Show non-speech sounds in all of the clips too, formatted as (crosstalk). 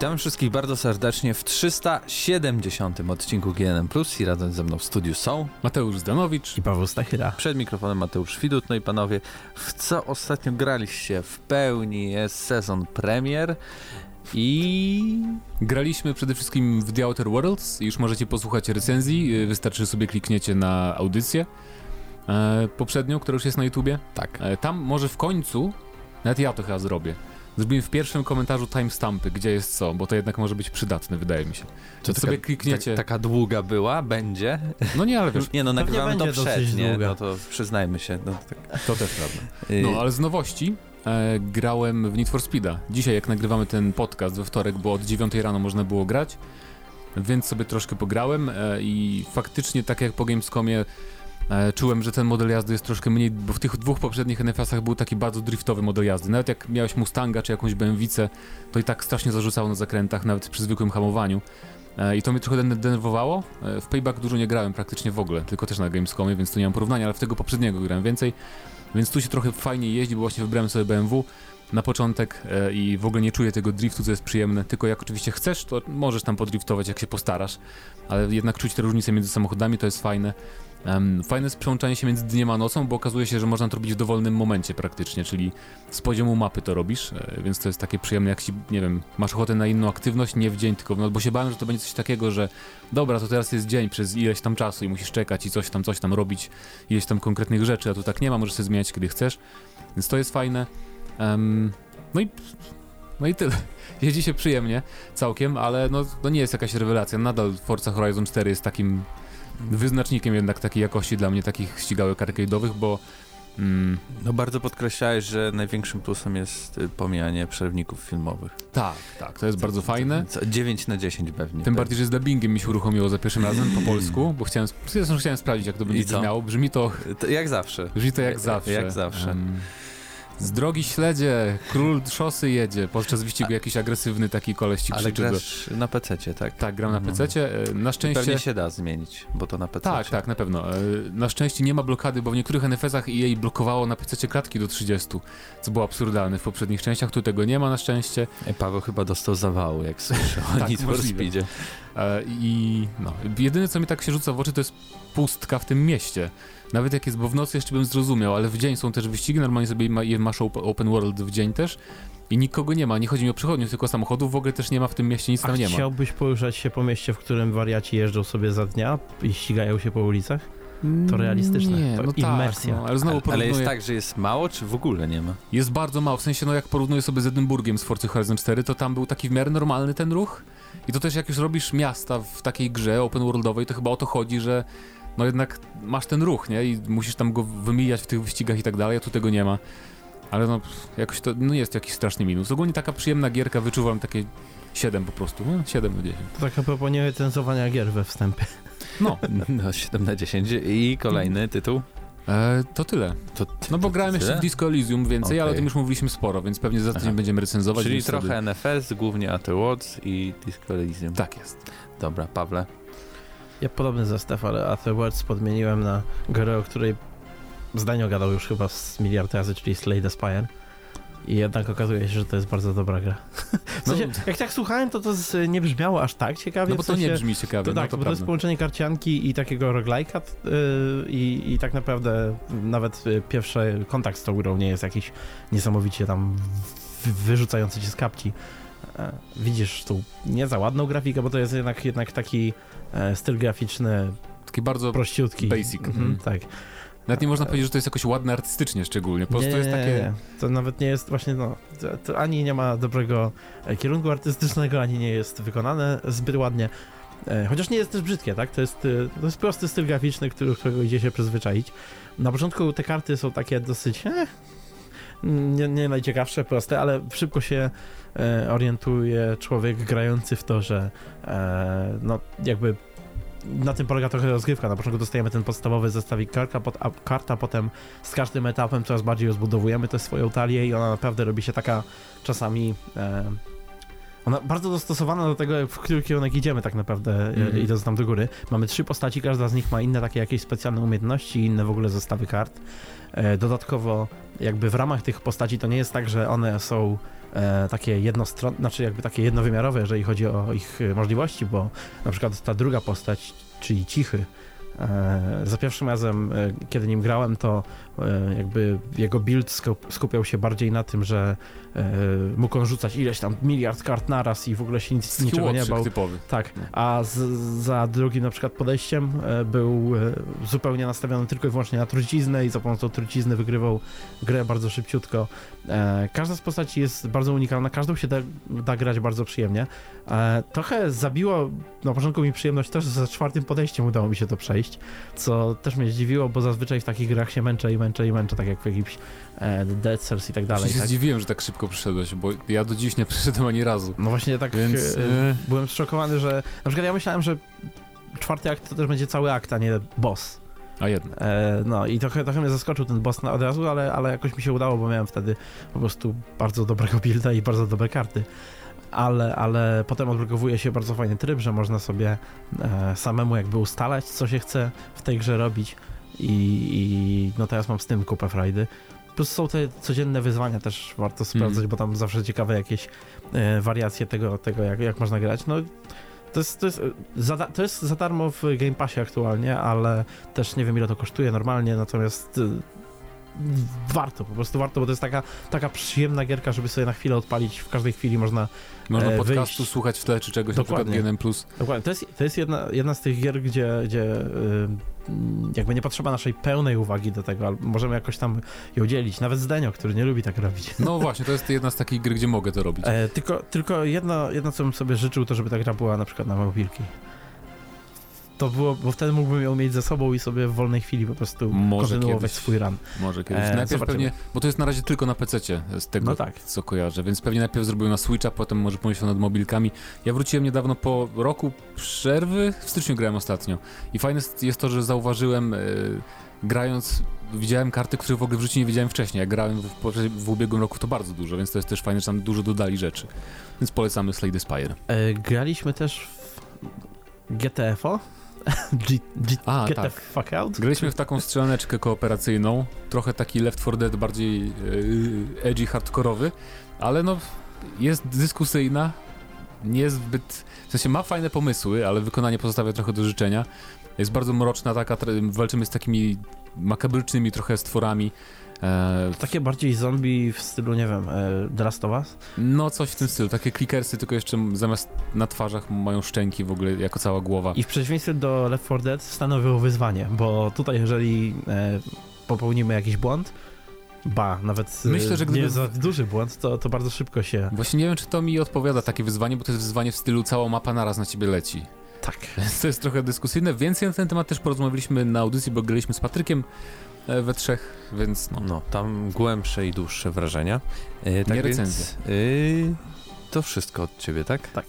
Witamy wszystkich bardzo serdecznie w 370 odcinku GNM Plus i razem ze mną w studiu są Mateusz Zdanowicz i Paweł Stachyra. Przed mikrofonem Mateusz Widut. No i panowie, w co ostatnio graliście? W pełni jest sezon premier i... Graliśmy przede wszystkim w The Outer Worlds. Już możecie posłuchać recenzji. Wystarczy sobie klikniecie na audycję e, poprzednią, która już jest na YouTubie. Tak. E, tam może w końcu, nawet ja to chyba zrobię, Zrobimy w pierwszym komentarzu timestampy, gdzie jest co, bo to jednak może być przydatne, wydaje mi się. Czy taka, sobie klikniecie. Tak, taka długa była? Będzie? No nie, ale wiesz. Nie, no nagrywamy to przed, nie? No to przyznajmy się. No, tak. To też prawda. Y- no, ale z nowości e, grałem w Need for Speeda. Dzisiaj, jak nagrywamy ten podcast we wtorek, bo od 9 rano można było grać, więc sobie troszkę pograłem e, i faktycznie, tak jak po Gamescomie, czułem, że ten model jazdy jest troszkę mniej, bo w tych dwóch poprzednich NFS-ach był taki bardzo driftowy model jazdy. Nawet jak miałeś Mustanga czy jakąś BMW, to i tak strasznie zarzucało na zakrętach, nawet przy zwykłym hamowaniu. E, I to mnie trochę denerwowało. E, w Payback dużo nie grałem praktycznie w ogóle, tylko też na Gamescomie, więc tu nie mam porównania, ale w tego poprzedniego grałem więcej. Więc tu się trochę fajnie jeździ, bo właśnie wybrałem sobie BMW na początek e, i w ogóle nie czuję tego driftu, co jest przyjemne. Tylko jak oczywiście chcesz, to możesz tam podriftować, jak się postarasz, ale jednak czuć te różnice między samochodami to jest fajne. Um, fajne jest przełączanie się między dniem a nocą, bo okazuje się, że można to robić w dowolnym momencie praktycznie, czyli z poziomu mapy to robisz, e, więc to jest takie przyjemne, jak ci, nie wiem, masz ochotę na inną aktywność, nie w dzień, tylko w noc, bo się bałem, że to będzie coś takiego, że dobra, to teraz jest dzień przez ileś tam czasu i musisz czekać i coś tam, coś tam robić, ileś tam konkretnych rzeczy, a tu tak nie ma, możesz sobie zmieniać kiedy chcesz, więc to jest fajne. Um, no i no i tyle. (laughs) Jeździ się przyjemnie, całkiem, ale no, nie jest jakaś rewelacja. Nadal Forza Horizon 4 jest takim wyznacznikiem jednak takiej jakości dla mnie takich ścigałek arcade'owych, bo mm, no bardzo podkreślałeś, że największym plusem jest y, pomijanie przerwników filmowych. Tak, tak, to jest co, bardzo fajne. Co, 9 na 10 pewnie. Tym pewnie. bardziej, że z dubbingiem mi się uruchomiło za pierwszym razem po polsku, bo chciałem, chciałem sprawdzić, jak to będzie brzmiało. Brzmi to... to... Jak zawsze. Brzmi to jak, jak zawsze. Jak zawsze. Um, z drogi śledzie, król szosy jedzie, podczas wyścigu jakiś agresywny taki koleś ci Ale grasz na PC, tak? Tak, gram na mhm. PC. E, na szczęście... Pewnie się da zmienić, bo to na PC. Tak, tak, na pewno. E, na szczęście nie ma blokady, bo w niektórych NFS-ach jej blokowało na PC klatki do 30, co było absurdalne w poprzednich częściach, tu tego nie ma na szczęście. Paweł chyba dostał zawału, jak słyszał o (laughs) tak, Need for Speedzie. E, I no, jedyne co mi tak się rzuca w oczy to jest pustka w tym mieście. Nawet jak jest, bo w nocy jeszcze bym zrozumiał, ale w dzień są też wyścigi, normalnie sobie masz open world w dzień też i nikogo nie ma, nie chodzi mi o przychodniów, tylko samochodów, w ogóle też nie ma w tym mieście, nic A tam nie ma. chciałbyś poruszać się po mieście, w którym wariaci jeżdżą sobie za dnia i ścigają się po ulicach? To realistyczne, nie, to no immersja. Tak, no, ale, znowu ale jest tak, że jest mało, czy w ogóle nie ma? Jest bardzo mało, w sensie no jak porównuję sobie z Edynburgiem z Forza Horizon 4, to tam był taki w miarę normalny ten ruch i to też jak już robisz miasta w takiej grze open worldowej, to chyba o to chodzi, że no jednak masz ten ruch, nie? I musisz tam go wymijać w tych wyścigach i tak dalej, a tu tego nie ma. Ale no, jakoś to no jest jakiś straszny minus. Ogólnie taka przyjemna gierka, wyczuwam takie 7 po prostu, no 7 na 10. To tak a propos nierecenzowania gier we wstępie. No. (laughs) no 7 na 10 i kolejny tytuł? E, to tyle. To no bo grałem jeszcze w Disco Elysium więcej, okay. ale o tym już mówiliśmy sporo, więc pewnie za tydzień będziemy recenzować. Czyli trochę wtedy... NFS, głównie Afterwards i Disco Elysium. Tak jest. Dobra, Pawle. Ja podobny zestaw, ale Afterwards podmieniłem na grę, o której zdanie gadał już chyba z miliard razy, czyli Slay the Spire. I jednak okazuje się, że to jest bardzo dobra gra. No, jak tak słuchałem, to to z, nie brzmiało aż tak ciekawie. No bo to nie brzmi ciekawie. To, no, tak, to bo to jest połączenie karcianki i takiego roguelike'a yy, i, i tak naprawdę nawet y, pierwszy kontakt z tą grą nie jest jakiś niesamowicie tam wyrzucający cię z kapci. E, widzisz tu nie za ładną grafikę, bo to jest jednak, jednak taki e, styl graficzny taki bardzo prościutki. Basic. Mhm, mhm. Tak. Nawet nie można powiedzieć, że to jest jakoś ładne artystycznie szczególnie. Po prostu nie, jest takie. Nie, to nawet nie jest właśnie, no, to, to, ani nie ma dobrego e, kierunku artystycznego, ani nie jest wykonane zbyt ładnie. Chociaż nie jest też brzydkie, tak? To jest, to jest prosty styl graficzny, którego idzie się przyzwyczaić. Na początku te karty są takie dosyć. Eh, nie, nie najciekawsze, proste, ale szybko się e, orientuje człowiek grający w to, że e, no jakby na tym polega trochę rozgrywka. Na początku dostajemy ten podstawowy zestawik karta, a, karta, potem z każdym etapem coraz bardziej rozbudowujemy tę swoją talię i ona naprawdę robi się taka czasami e, ona bardzo dostosowana do tego, w który kierunek idziemy tak naprawdę, mm idąc tam do góry. Mamy trzy postaci, każda z nich ma inne takie jakieś specjalne umiejętności, inne w ogóle zestawy kart. E, dodatkowo jakby w ramach tych postaci to nie jest tak, że one są e, takie jednostronne, znaczy jakby takie jednowymiarowe, jeżeli chodzi o ich możliwości, bo na przykład ta druga postać, czyli Cichy, za pierwszym razem, kiedy nim grałem, to jakby jego build skupiał się bardziej na tym, że e, mógł on rzucać ileś tam miliard kart naraz i w ogóle się nic, niczego nie bał. typowy. Tak, a z, za drugim na przykład podejściem e, był e, zupełnie nastawiony tylko i wyłącznie na truciznę i za pomocą trucizny wygrywał grę bardzo szybciutko. E, każda z postaci jest bardzo unikalna, każdą się da, da grać bardzo przyjemnie. Trochę zabiło na początku mi przyjemność też, że za czwartym podejściem udało mi się to przejść, co też mnie zdziwiło, bo zazwyczaj w takich grach się męczę i męczę i męczę, tak jak w jakimś Dead Cells i tak dalej. Ja się tak? zdziwiłem, że tak szybko przyszedłeś, bo ja do dziś nie (laughs) przyszedłem ani razu. No właśnie tak Więc, e, byłem zszokowany, że na przykład ja myślałem, że czwarty akt to też będzie cały akt, a nie boss. A jednak. E, no i trochę, trochę mnie zaskoczył ten boss na, od razu, ale, ale jakoś mi się udało, bo miałem wtedy po prostu bardzo dobrego (laughs) builda i bardzo dobre karty. Ale, ale potem odblokowuje się bardzo fajny tryb, że można sobie e, samemu jakby ustalać, co się chce w tej grze robić. I, i no teraz mam z tym kupę frajdy. Plus są te codzienne wyzwania też warto sprawdzać, mm. bo tam zawsze ciekawe jakieś e, wariacje tego, tego jak, jak można grać. No to jest, to, jest za, to jest za darmo w Game Passie aktualnie, ale też nie wiem ile to kosztuje normalnie, natomiast y, warto, po prostu warto, bo to jest taka, taka przyjemna gierka, żeby sobie na chwilę odpalić, w każdej chwili można Można e, podcastu wyjść. słuchać w tle, czy czegoś Dokładnie. na przykład GNM+. Dokładnie, to jest, to jest jedna, jedna z tych gier, gdzie, gdzie y, jakby nie potrzeba naszej pełnej uwagi do tego, ale możemy jakoś tam ją dzielić, nawet Zdenio, który nie lubi tak robić. (laughs) No właśnie, to jest jedna z takich gier, gdzie mogę to robić. E, tylko, tylko jedno, jedno, co bym sobie życzył, to żeby ta gra była na przykład na mobilki to było, bo wtedy mógłbym ją mieć ze sobą i sobie w wolnej chwili po prostu może kontynuować kiedyś, swój run. Może kiedyś. E, najpierw pewnie, bo to jest na razie tylko na PC z tego, no tak. co kojarzę, więc pewnie najpierw zrobiłem na Switcha, potem może pomyślał nad mobilkami. Ja wróciłem niedawno po roku przerwy, w styczniu grałem ostatnio i fajne jest to, że zauważyłem... Yy, grając, widziałem karty, których w ogóle w życiu nie wiedziałem wcześniej. Jak grałem w, w ubiegłym roku, to bardzo dużo, więc to jest też fajne, że tam dużo dodali rzeczy. Więc polecamy Slade Spire. E, graliśmy też w GTFO? (laughs) G, G, A, get tak. the fuck out? Graliśmy w taką strzelaneczkę kooperacyjną, trochę taki Left 4 Dead bardziej yy, edgy, hardkorowy, ale no jest dyskusyjna, niezbyt, w sensie ma fajne pomysły, ale wykonanie pozostawia trochę do życzenia. Jest bardzo mroczna taka, walczymy z takimi makabrycznymi trochę stworami, E, takie bardziej zombie w stylu, nie wiem, e, The Last of Us? No, coś w tym stylu. Takie klikersy, tylko jeszcze zamiast na twarzach mają szczęki w ogóle, jako cała głowa. I w przeciwieństwie do Left 4 Dead stanowią wyzwanie, bo tutaj jeżeli e, popełnimy jakiś błąd, Ba, nawet Myślę, że gdyby... nie za duży błąd, to, to bardzo szybko się... Właśnie nie wiem, czy to mi odpowiada takie wyzwanie, bo to jest wyzwanie w stylu cała mapa naraz na ciebie leci. Tak. (laughs) To jest trochę dyskusyjne. Więcej na ten temat też porozmawialiśmy na audycji, bo graliśmy z Patrykiem E, we trzech, więc no. No, tam głębsze i dłuższe wrażenia. E, tak Nie recenzja. Więc, to wszystko od ciebie, tak? Tak.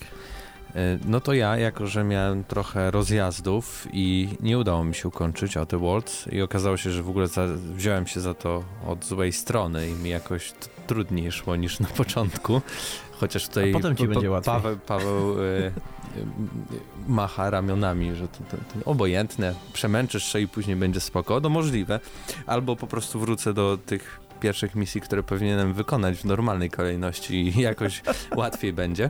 E, no to ja, jako że miałem trochę rozjazdów i nie udało mi się ukończyć o The Worlds i okazało się, że w ogóle za, wziąłem się za to od złej strony i mi jakoś trudniej szło niż na (laughs) początku, chociaż tutaj A potem ci będzie łatwiej. Paweł, Paweł macha ramionami, że to, to, to obojętne, przemęczysz się i później będzie spoko, no możliwe. Albo po prostu wrócę do tych pierwszych misji, które powinienem wykonać w normalnej kolejności i (laughs) jakoś łatwiej będzie.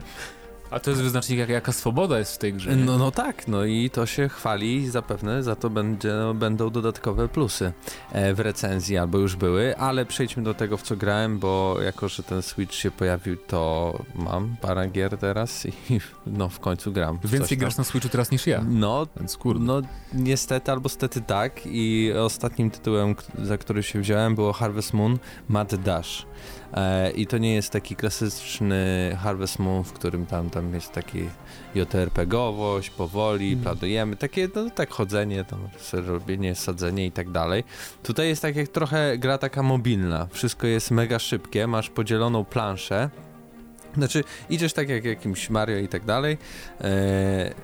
A to jest wyznacznik, jak, jaka swoboda jest w tej grze. No, no tak, no i to się chwali i zapewne za to będzie, no, będą dodatkowe plusy e, w recenzji, albo już były, ale przejdźmy do tego, w co grałem, bo jako, że ten Switch się pojawił, to mam parę gier teraz i (laughs) no w końcu gram. Więcej grasz na Switchu teraz niż ja. No, Więc kurde. no niestety albo stety tak i ostatnim tytułem, za który się wziąłem było Harvest Moon Mad Dash. E, I to nie jest taki klasyczny Harvest Moon, w którym tam, tam jest taki JRPG-owość, powoli, mm. planujemy, takie no, tak chodzenie, tam robienie, sadzenie i tak dalej. Tutaj jest tak jak trochę gra taka mobilna, wszystko jest mega szybkie, masz podzieloną planszę, Znaczy, idziesz tak jak jakimś Mario i tak dalej, e,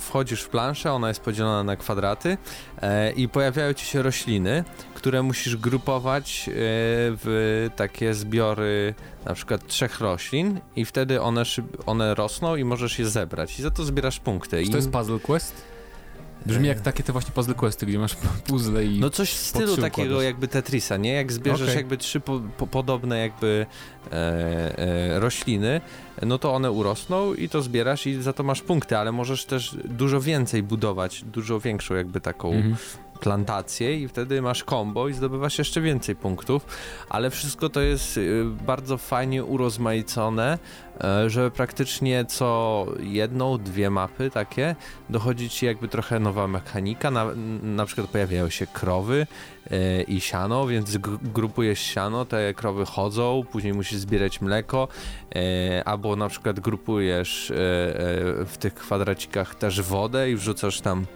wchodzisz w planszę, ona jest podzielona na kwadraty e, i pojawiają ci się rośliny, które musisz grupować e, w takie zbiory na przykład trzech roślin i wtedy one, one rosną i możesz je zebrać i za to zbierasz punkty. Czy to jest puzzle quest? Brzmi jak takie te właśnie puzzle questy, gdzie masz (laughs) puzzle i... No coś w stylu takiego układasz. jakby Tetrisa, nie? Jak zbierzesz okay. jakby trzy po, po, podobne jakby e, e, rośliny, no to one urosną i to zbierasz i za to masz punkty, ale możesz też dużo więcej budować, dużo większą jakby taką -hmm plantację i wtedy masz combo i zdobywasz jeszcze więcej punktów, ale wszystko to jest y, bardzo fajnie urozmaicone, e, że praktycznie co jedną, dwie mapy takie dochodzi ci jakby trochę nowa mechanika, na, na przykład pojawiają się krowy e, i siano, więc grupujesz siano, te krowy chodzą, później musisz zbierać mleko, e, albo na przykład grupujesz w tych kwadracikach też wodę i wrzucasz tam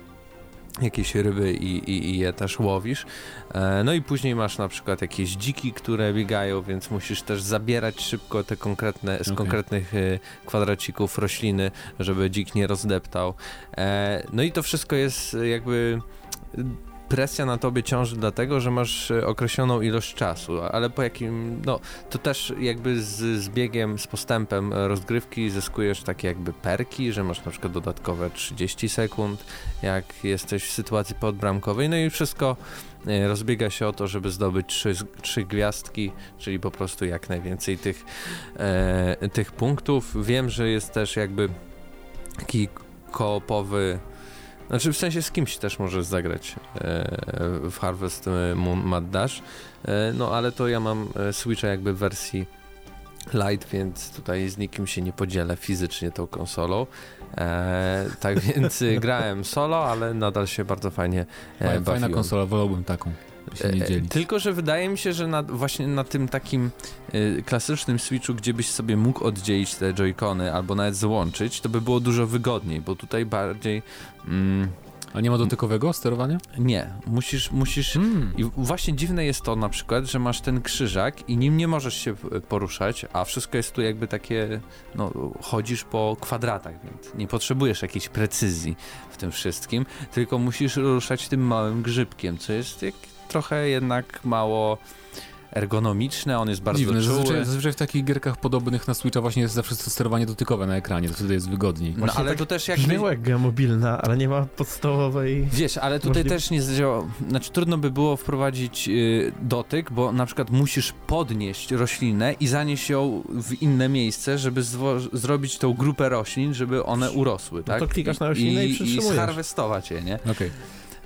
jakieś ryby i, i, i, je też łowisz. E, no i później masz na przykład jakieś dziki, które biegają, więc musisz też zabierać szybko te konkretne, z okay. konkretnych e, kwadracików rośliny, żeby dzik nie rozdeptał. E, no i to wszystko jest jakby presja na tobie ciąży dlatego, że masz e, określoną ilość czasu, ale po jakim, no to też jakby z, z biegiem, z postępem rozgrywki zyskujesz takie jakby perki, że masz na przykład dodatkowe 30 sekund, jak jesteś w sytuacji podbramkowej, no i wszystko e, rozbiega się o to, żeby zdobyć trzy, trzy gwiazdki, czyli po prostu jak najwięcej tych, e, tych punktów. Wiem, że jest też jakby taki koopowy znaczy w sensie z kimś też możesz zagrać e, w Harvest Moon Mad Dash, e, no ale to ja mam e, Switcha jakby w wersji Lite, więc tutaj z nikim się nie podzielę fizycznie tą konsolą. E, tak (laughs) więc grałem solo, ale nadal się bardzo fajnie e, Fajna konsola, wolałbym taką e, dzielić. Tylko, że wydaje mi się, że na, właśnie na tym takim y, klasycznym Switchu, gdzie byś sobie mógł oddzielić te joycony albo nawet złączyć, to by było dużo wygodniej, bo tutaj bardziej... Mm, a nie ma dotykowego sterowania? Nie, musisz, musisz hmm. i właśnie dziwne jest to na przykład, że masz ten krzyżak i nim nie możesz się poruszać, a wszystko jest tu jakby takie, no chodzisz po kwadratach, więc nie potrzebujesz jakiejś precyzji w tym wszystkim, tylko musisz ruszać tym małym grzybkiem, co jest jak trochę jednak mało ergonomiczne, on jest bardzo Dziwne, czuły. Zazwyczaj, zazwyczaj w takich gierkach podobnych na Switcha właśnie jest zawsze sterowanie dotykowe na ekranie, to wtedy jest wygodniej. No ale tak to też jakby... Brzmiało jak gra mobilna, ale nie ma podstawowej... Wiesz, ale tutaj możliwe... też nie zadziała... Znaczy trudno by było wprowadzić yy, dotyk, bo na przykład musisz podnieść roślinę i zanieść ją w inne miejsce, żeby zrobić tą grupę roślin, żeby one urosły, tak? No to klikasz na roślinę i, i przytrzymujesz. I scharwestować je, nie? Okej. Okay.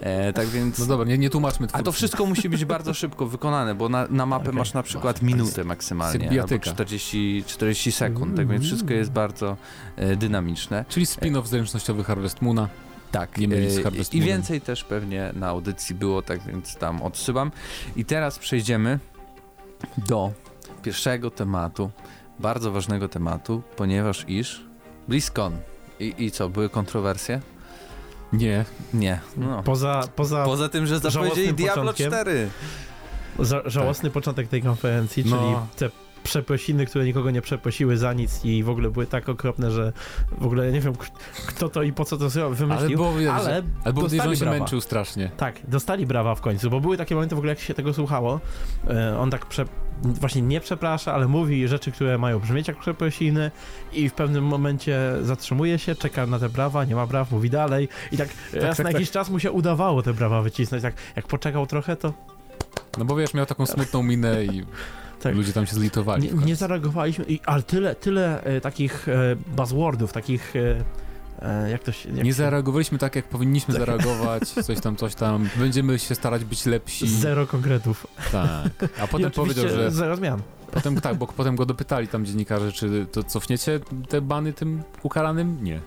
E, tak więc... No dobra, nie, nie tłumaczmy. A to wszystko musi być bardzo szybko wykonane, bo na, na mapę okay. masz na przykład minutę maksymalnie, albo 40, 40 sekund, tak więc wszystko jest bardzo e, dynamiczne. Czyli spin-off zręcznościowy Harvest Moona. Tak, nie mylić z e, Harvest i więcej też pewnie na audycji było, tak więc tam odsyłam. I teraz przejdziemy do pierwszego tematu, bardzo ważnego tematu, ponieważ iż BlizzCon. I, I co, były kontrowersje? Nie. Nie. No. Poza, poza, poza tym, że zapowiedzieli Diablo 4. Za, żałosny tak. początek tej konferencji, no. czyli te przeprosiny, które nikogo nie przeprosiły za nic i w ogóle były tak okropne, że w ogóle ja nie wiem, kto to i po co to wymyślił, ale, było, ale, ale było dostali że on się męczył strasznie. Tak, dostali brawa w końcu, bo były takie momenty w ogóle, jak się tego słuchało, e, on tak prze, właśnie nie przeprasza, ale mówi rzeczy, które mają brzmieć jak przeprosiny i w pewnym momencie zatrzymuje się, czeka na te brawa, nie ma braw, mówi dalej i tak, tak raz tak, na tak. jakiś czas mu się udawało te brawa wycisnąć, tak jak poczekał trochę, to... No bo wiesz, miał taką smutną minę i tak. ludzie tam się zlitowali. Nie, nie zareagowaliśmy, i, ale tyle, tyle e, takich e, buzzwordów, takich... E, e jak to się, jak nie się... zareagowaliśmy tak, jak powinniśmy tak. zareagować, (laughs) coś tam, coś tam. Będziemy się starać być lepsi. Zero konkretów. Tak. A potem powiedział, że. Zero zmian. Potem tak, bo (laughs) potem go dopytali tam dziennikarze, czy to cofniecie te bany tym ukaranym? Nie.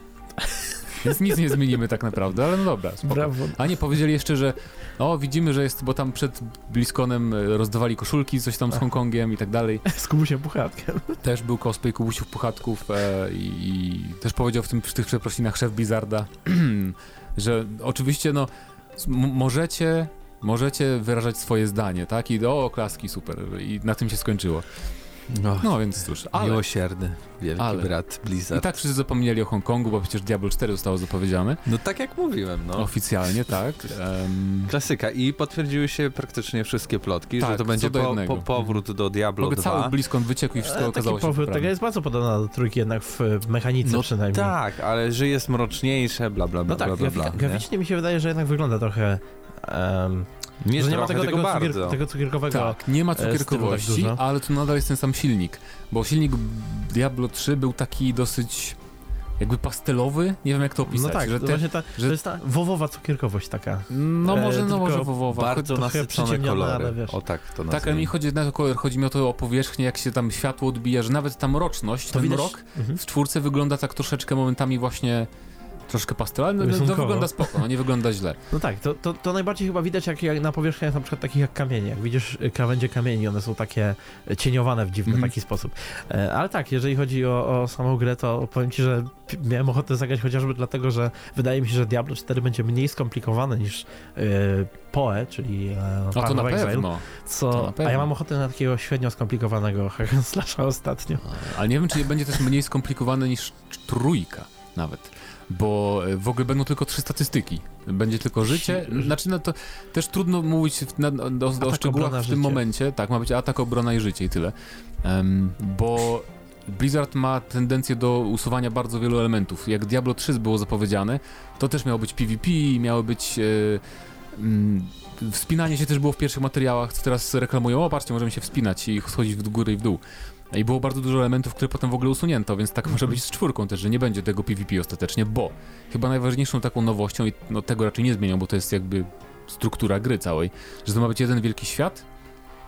Więc nic nie zmienimy tak naprawdę, ale no dobra, spoko. Brawo. A nie, powiedzieli jeszcze, że o, widzimy, że jest, bo tam przed Bliskonem e, rozdawali koszulki, coś tam z Hongkongiem i tak dalej. (laughs) Z Kubusiem Puchatkiem. Też był cosplay Kubusiów Puchatków e, i, i, też powiedział w, tym, w tych przeprosinach szef Blizzarda, (clears throat) że oczywiście no możecie, możecie wyrażać swoje zdanie, tak? I o, klaski, super. I na tym się skończyło. No, no więc cóż, ale... Miłosierny, wielki ale. brat Blizzard. I tak wszyscy zapomnieli o Hongkongu, bo przecież Diablo 4 zostało zapowiedziane. No tak jak mówiłem, no. Oficjalnie, tak. (laughs) Um... Klasyka. I potwierdziły się praktycznie wszystkie plotki, tak, że to będzie po, po, powrót do Diablo Mogę 2. cały bliskąd wyciekł i wszystko e, okazało się powrót, Taka jest bardzo podobna do trójki jednak w mechanice no przynajmniej. tak, ale że jest mroczniejsze, bla bla bla, no tak, bla, bla, bla, graficznie mi się wydaje, że jednak wygląda trochę... Um, nie, nie ma tego, tego, cukier, tego cukierkowego. Tak, nie ma e, cukierkowości, tak ale tu nadal jest ten sam silnik. Bo silnik Diablo 3 był taki dosyć jakby pastelowy, nie wiem jak to opisać. No tak, że te, właśnie ta, że... to jest ta wowowa cukierkowość taka. No może, e, no może wowowa. Bardzo nasycone kolory. Ale wiesz. O tak to Tak, ale mi chodzi na to kolor, chodzi mi o to o powierzchnię, jak się tam światło odbija, że nawet ta mroczność, to ten widać... mrok mhm. w czwórce wygląda tak troszeczkę momentami właśnie troszkę pastelowy, no, to wygląda spoko, no nie wygląda źle. No tak, to, to, to najbardziej chyba widać jak, jak na powierzchniach na przykład takich jak kamienie, jak widzisz y, krawędzie kamieni, one są takie cieniowane w dziwny mm. taki sposób. E, ale tak, jeżeli chodzi o, o samą grę, to powiem ci, że miałem ochotę zagrać chociażby dlatego, że wydaje mi się, że Diablo 4 będzie mniej skomplikowane niż yy, PoE, czyli A to na pewno. Co, to na pewno. A ja mam ochotę na takiego średnio skomplikowanego (laughs) hack ostatnio. Ale nie wiem, czy będzie też mniej skomplikowane niż trójka nawet bo e, w ogóle będą tylko trzy statystyki. Będzie tylko życie. Znaczy, no to też trudno mówić na, na, o, o szczegółach w tym życie. momencie. Tak, ma być atak, obrona i życie i tyle. Um, bo Blizzard ma tendencję do usuwania bardzo wielu elementów. Jak Diablo 3 było zapowiedziane, to też miało być PvP, miało być. E, mm, wspinanie się też było w pierwszych materiałach, co teraz reklamują. O, patrzcie, możemy się wspinać i schodzić w górę i w dół. I było bardzo dużo elementów, które potem w ogóle usunięto, więc tak może być z czwórką też, że nie będzie tego PvP ostatecznie, bo chyba najważniejszą taką nowością, i no, tego raczej nie zmienią, bo to jest jakby struktura gry całej, że to ma być jeden wielki świat.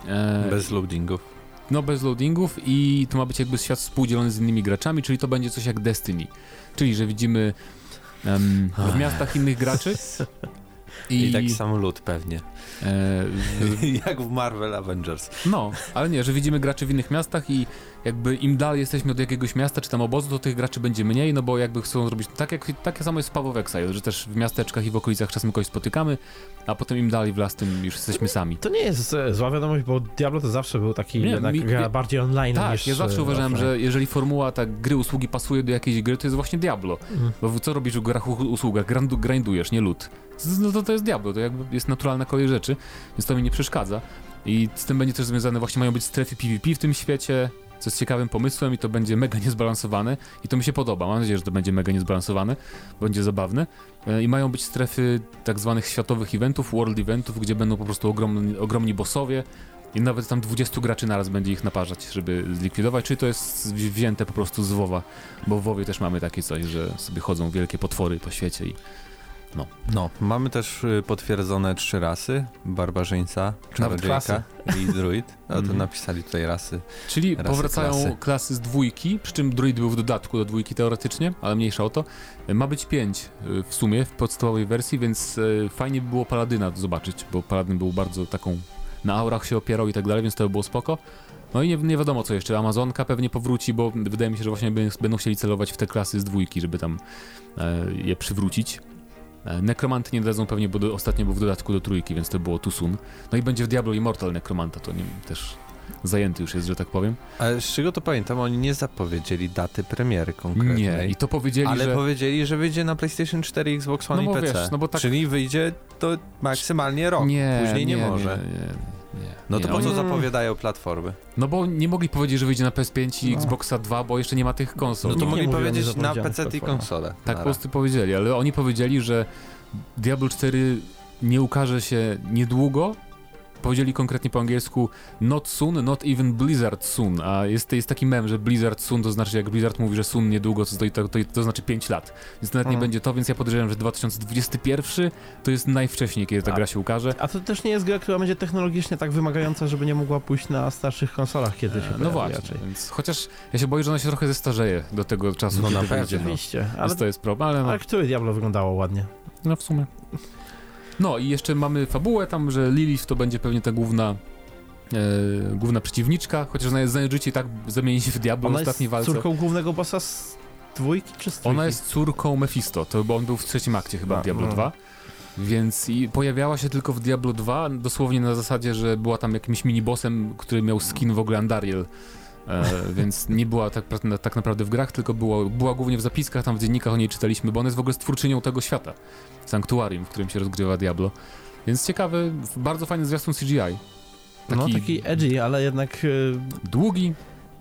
E, bez loadingów. No, bez loadingów i to ma być jakby świat współdzielony z innymi graczami, czyli to będzie coś jak Destiny. Czyli, że widzimy w miastach innych graczy. (laughs) I, I taki sam lud pewnie. E, (laughs) Jak w Marvel Avengers. No, ale nie, że widzimy graczy w innych miastach i jakby im dalej jesteśmy od jakiegoś miasta czy tam obozu, to tych graczy będzie mniej, no bo jakby chcą zrobić tak jak takie samo jest w Paweł Exile, że też w miasteczkach i w okolicach czasem kogoś spotykamy, a potem im dalej w las, tym już jesteśmy sami. To nie jest zła wiadomość, bo Diablo to zawsze był taki nie, jednak mi, bardziej online tak, niż... ja zawsze e, uważałem, że jeżeli formuła tak gry, usługi pasuje do jakiejś gry, to jest właśnie Diablo. Mhm. Bo co robisz w grach usługach? Grindujesz, nie lud. No to, to jest Diablo, to jakby jest naturalna kolej rzeczy, więc to mi nie przeszkadza. I z tym będzie też związane, właśnie mają być strefy PvP w tym świecie, co jest ciekawym pomysłem i to będzie mega (laughs) niezbalansowane i to mi się podoba. Mam nadzieję, że to będzie mega niezbalansowane, będzie zabawne. E, I mają być strefy tak zwanych światowych eventów, world eventów, gdzie będą po prostu ogromni, ogromni bossowie i nawet tam 20 graczy naraz będzie ich naparzać, żeby zlikwidować. Czy to jest wzięte po prostu z WoWa, bo w WoWie też mamy takie coś, że sobie chodzą wielkie potwory po świecie i no. no, mamy też y, potwierdzone trzy rasy, barbarzyńca, czarodziejka i druid. (laughs) No to mm. napisali tutaj rasy. Czyli rasy, powracają klasy. klasy. z dwójki, przy czym druid był w dodatku do dwójki teoretycznie, ale mniejsza o to. Ma być pięć y, w sumie w podstawowej wersji, więc y, fajnie by było Paladyna zobaczyć, bo Paladyn był bardzo taką, na aurach się opierał i tak dalej, więc to by było spoko. No i nie, nie, wiadomo co jeszcze. Amazonka pewnie powróci, bo wydaje mi się, że właśnie będą chcieli celować w te klasy z dwójki, żeby tam e, je przywrócić. E, nekromanty nie dadzą pewnie, bo ostatnio był w dodatku do trójki, więc to było Tusun. No i będzie w Diablo Immortal Nekromanta, to nie, też zajęty już jest, że tak powiem. Ale z czego to pamiętam, oni nie zapowiedzieli daty premiery konkretnej. Nie, i to powiedzieli, Ale że... powiedzieli, że wyjdzie na PlayStation 4, Xbox One no i PC. Wiesz, no bo tak... Czyli wyjdzie to maksymalnie rok, nie, później nie, nie może. Nie, nie. Nie, no to nie, po co zapowiadają platformy? No bo nie mogli powiedzieć, że wyjdzie na PS5 i no. Xboxa 2, bo jeszcze nie ma tych konsol. No to mogli powiedzieć na PC i konsole. Tak po prostu powiedzieli, ale oni powiedzieli, że Diablo 4 nie ukaże się niedługo, powiedzieli konkretnie po angielsku not soon, not even Blizzard soon, a jest, jest taki mem, że Blizzard soon to znaczy jak Blizzard mówi, że soon niedługo, to, to, to, to znaczy 5 lat, więc nawet nie mhm. będzie to, więc ja podejrzewam, że 2021 to jest najwcześniej, kiedy ta a, gra się ukaże. A to też nie jest gra, która będzie technologicznie tak wymagająca, żeby nie mogła pójść na starszych konsolach kiedyś. E, no właśnie, więc chociaż ja się boję, że ona się trochę zestarzeje do tego czasu, no, kiedy na wyjdzie. No. Oczywiście, ale, to jest problem. Ale, no. ale który Diablo wyglądało ładnie? No w sumie. No i jeszcze mamy fabułę tam, że Lilith to będzie pewnie ta główna e, główna przeciwniczka, chociaż ona jest znajdziecie i tak zamieni się w Diablo w ostatniej walce. Córką głównego bossa z dwójki czy z trójki? Ona jest córką Mephisto, to bo on był w trzecim akcie chyba w Diablo no. 2. Więc i pojawiała się tylko w Diablo 2, dosłownie na zasadzie, że była tam jakimś minibossem, który miał skin w ogóle Andariel E, (laughs) więc nie była tak, tak, naprawdę w grach, tylko było, była głównie w zapiskach, tam w dziennikach o niej czytaliśmy, bo ona jest w ogóle stwórczynią tego świata, sanktuarium, w którym się rozgrywa Diablo. Więc ciekawy, bardzo fajny zwiastun CGI. Taki, no taki edgy, ale jednak... Yy... Długi,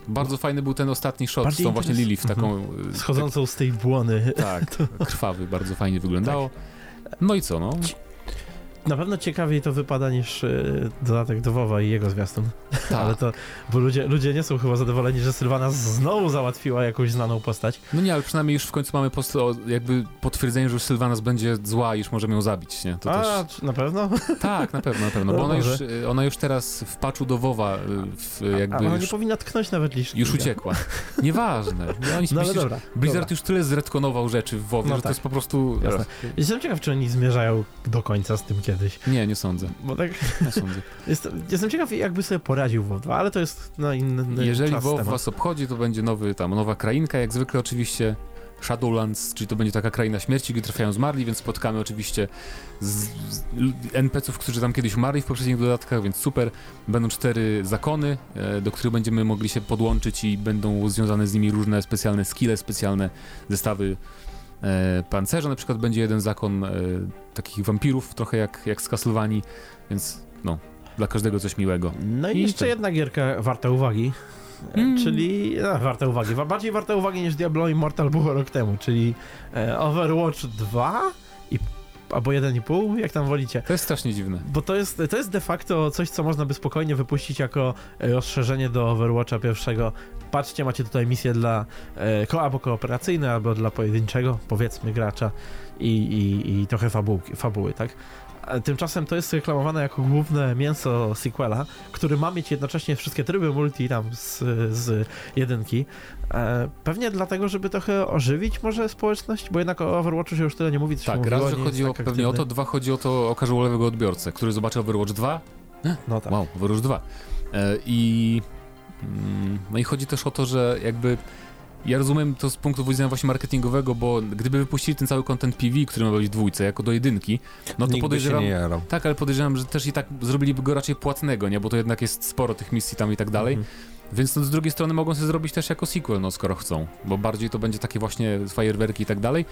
bardzo fajny był ten ostatni shot Bardziej z tą właśnie Lilith, taką... Mhm. E, Schodzącą tak, z tej błony. Tak, (laughs) krwawy, bardzo fajnie wyglądało. No i co, no? Na pewno ciekawiej to wypada niż y, dodatek do WoWa i jego zwiastun. Tak. (laughs) Ale to, bo ludzie, ludzie nie są chyba zadowoleni, że Sylwana znowu załatwiła jakąś znaną postać. No nie, ale przynajmniej już w końcu mamy post, jakby potwierdzenie, że Sylwanas będzie zła i już możemy ją zabić, nie? To A, też... na pewno? (laughs) Tak, na pewno, na pewno, no bo ona już, y, ona już teraz w patchu do WoWa y, jakby... A, ona już, nie powinna tknąć nawet liczby. Już uciekła. Nieważne. (laughs) No, oni no ale dobra. Blizzard dobra. już tyle zretkonował rzeczy w WoWie, no że tak. to jest po prostu... Jasne. Jestem ciekaw, czy oni zmierzają do końca z tym kiedyś. Nie, nie sądzę. Bo tak... Nie sądzę. (laughs) Jest, jestem ciekaw, jakby sobie poradził WoW 2, ale to jest na inny Jeżeli WoW temat. was obchodzi, to będzie nowy, tam, nowa krainka, jak zwykle oczywiście. Shadowlands, czyli to będzie taka kraina śmierci, gdzie trafiają zmarli, więc spotkamy oczywiście z, z NPC-ów, którzy tam kiedyś umarli w poprzednich dodatkach, więc super. Będą cztery zakony, e, do których będziemy mogli się podłączyć i będą związane z nimi różne specjalne skille, specjalne zestawy pancerza. Na przykład będzie jeden zakon e, takich wampirów, trochę jak, jak z więc no, dla każdego coś miłego. No i, I jeszcze to... jedna gierka warta uwagi. Mm. Czyli no, warta uwagi. Bardziej warta uwagi niż Diablo Immortal było rok temu, czyli e, Overwatch 2 i albo 1,5, jak tam wolicie. To jest strasznie dziwne. Bo to jest, to jest de facto coś, co można by spokojnie wypuścić jako e, rozszerzenie do Overwatcha pierwszego. Patrzcie, macie tutaj misję dla e, albo kooperacyjne, albo dla pojedynczego, powiedzmy, gracza i, i, i trochę fabułki, fabuły, tak? Tymczasem to jest reklamowane jako główne mięso sequela, który ma mieć jednocześnie wszystkie tryby multi tam z, z jedynki. E, pewnie dlatego, żeby trochę ożywić może społeczność, bo jednak o Overwatchu się już tyle nie mówi. Tak, raz, że chodzi o, tak pewnie o to, dwa chodzi o to o casualowego odbiorcę, który zobaczy Overwatch 2. No tak. Wow, Overwatch 2. E, I mm, no i chodzi też o to, że jakby ja rozumiem to z punktu widzenia właśnie marketingowego, bo gdyby wypuścili ten cały content PV, który ma być w dwójce, jako do jedynki, no to Nikt podejrzewam... Tak, ale podejrzewam, że też i tak zrobiliby go raczej płatnego, nie? Bo to jednak jest sporo tych misji tam i tak dalej. Mhm. Więc no, z drugiej strony mogą sobie zrobić też jako sequel, no skoro chcą, bo bardziej to będzie takie właśnie fajerwerki i tak dalej.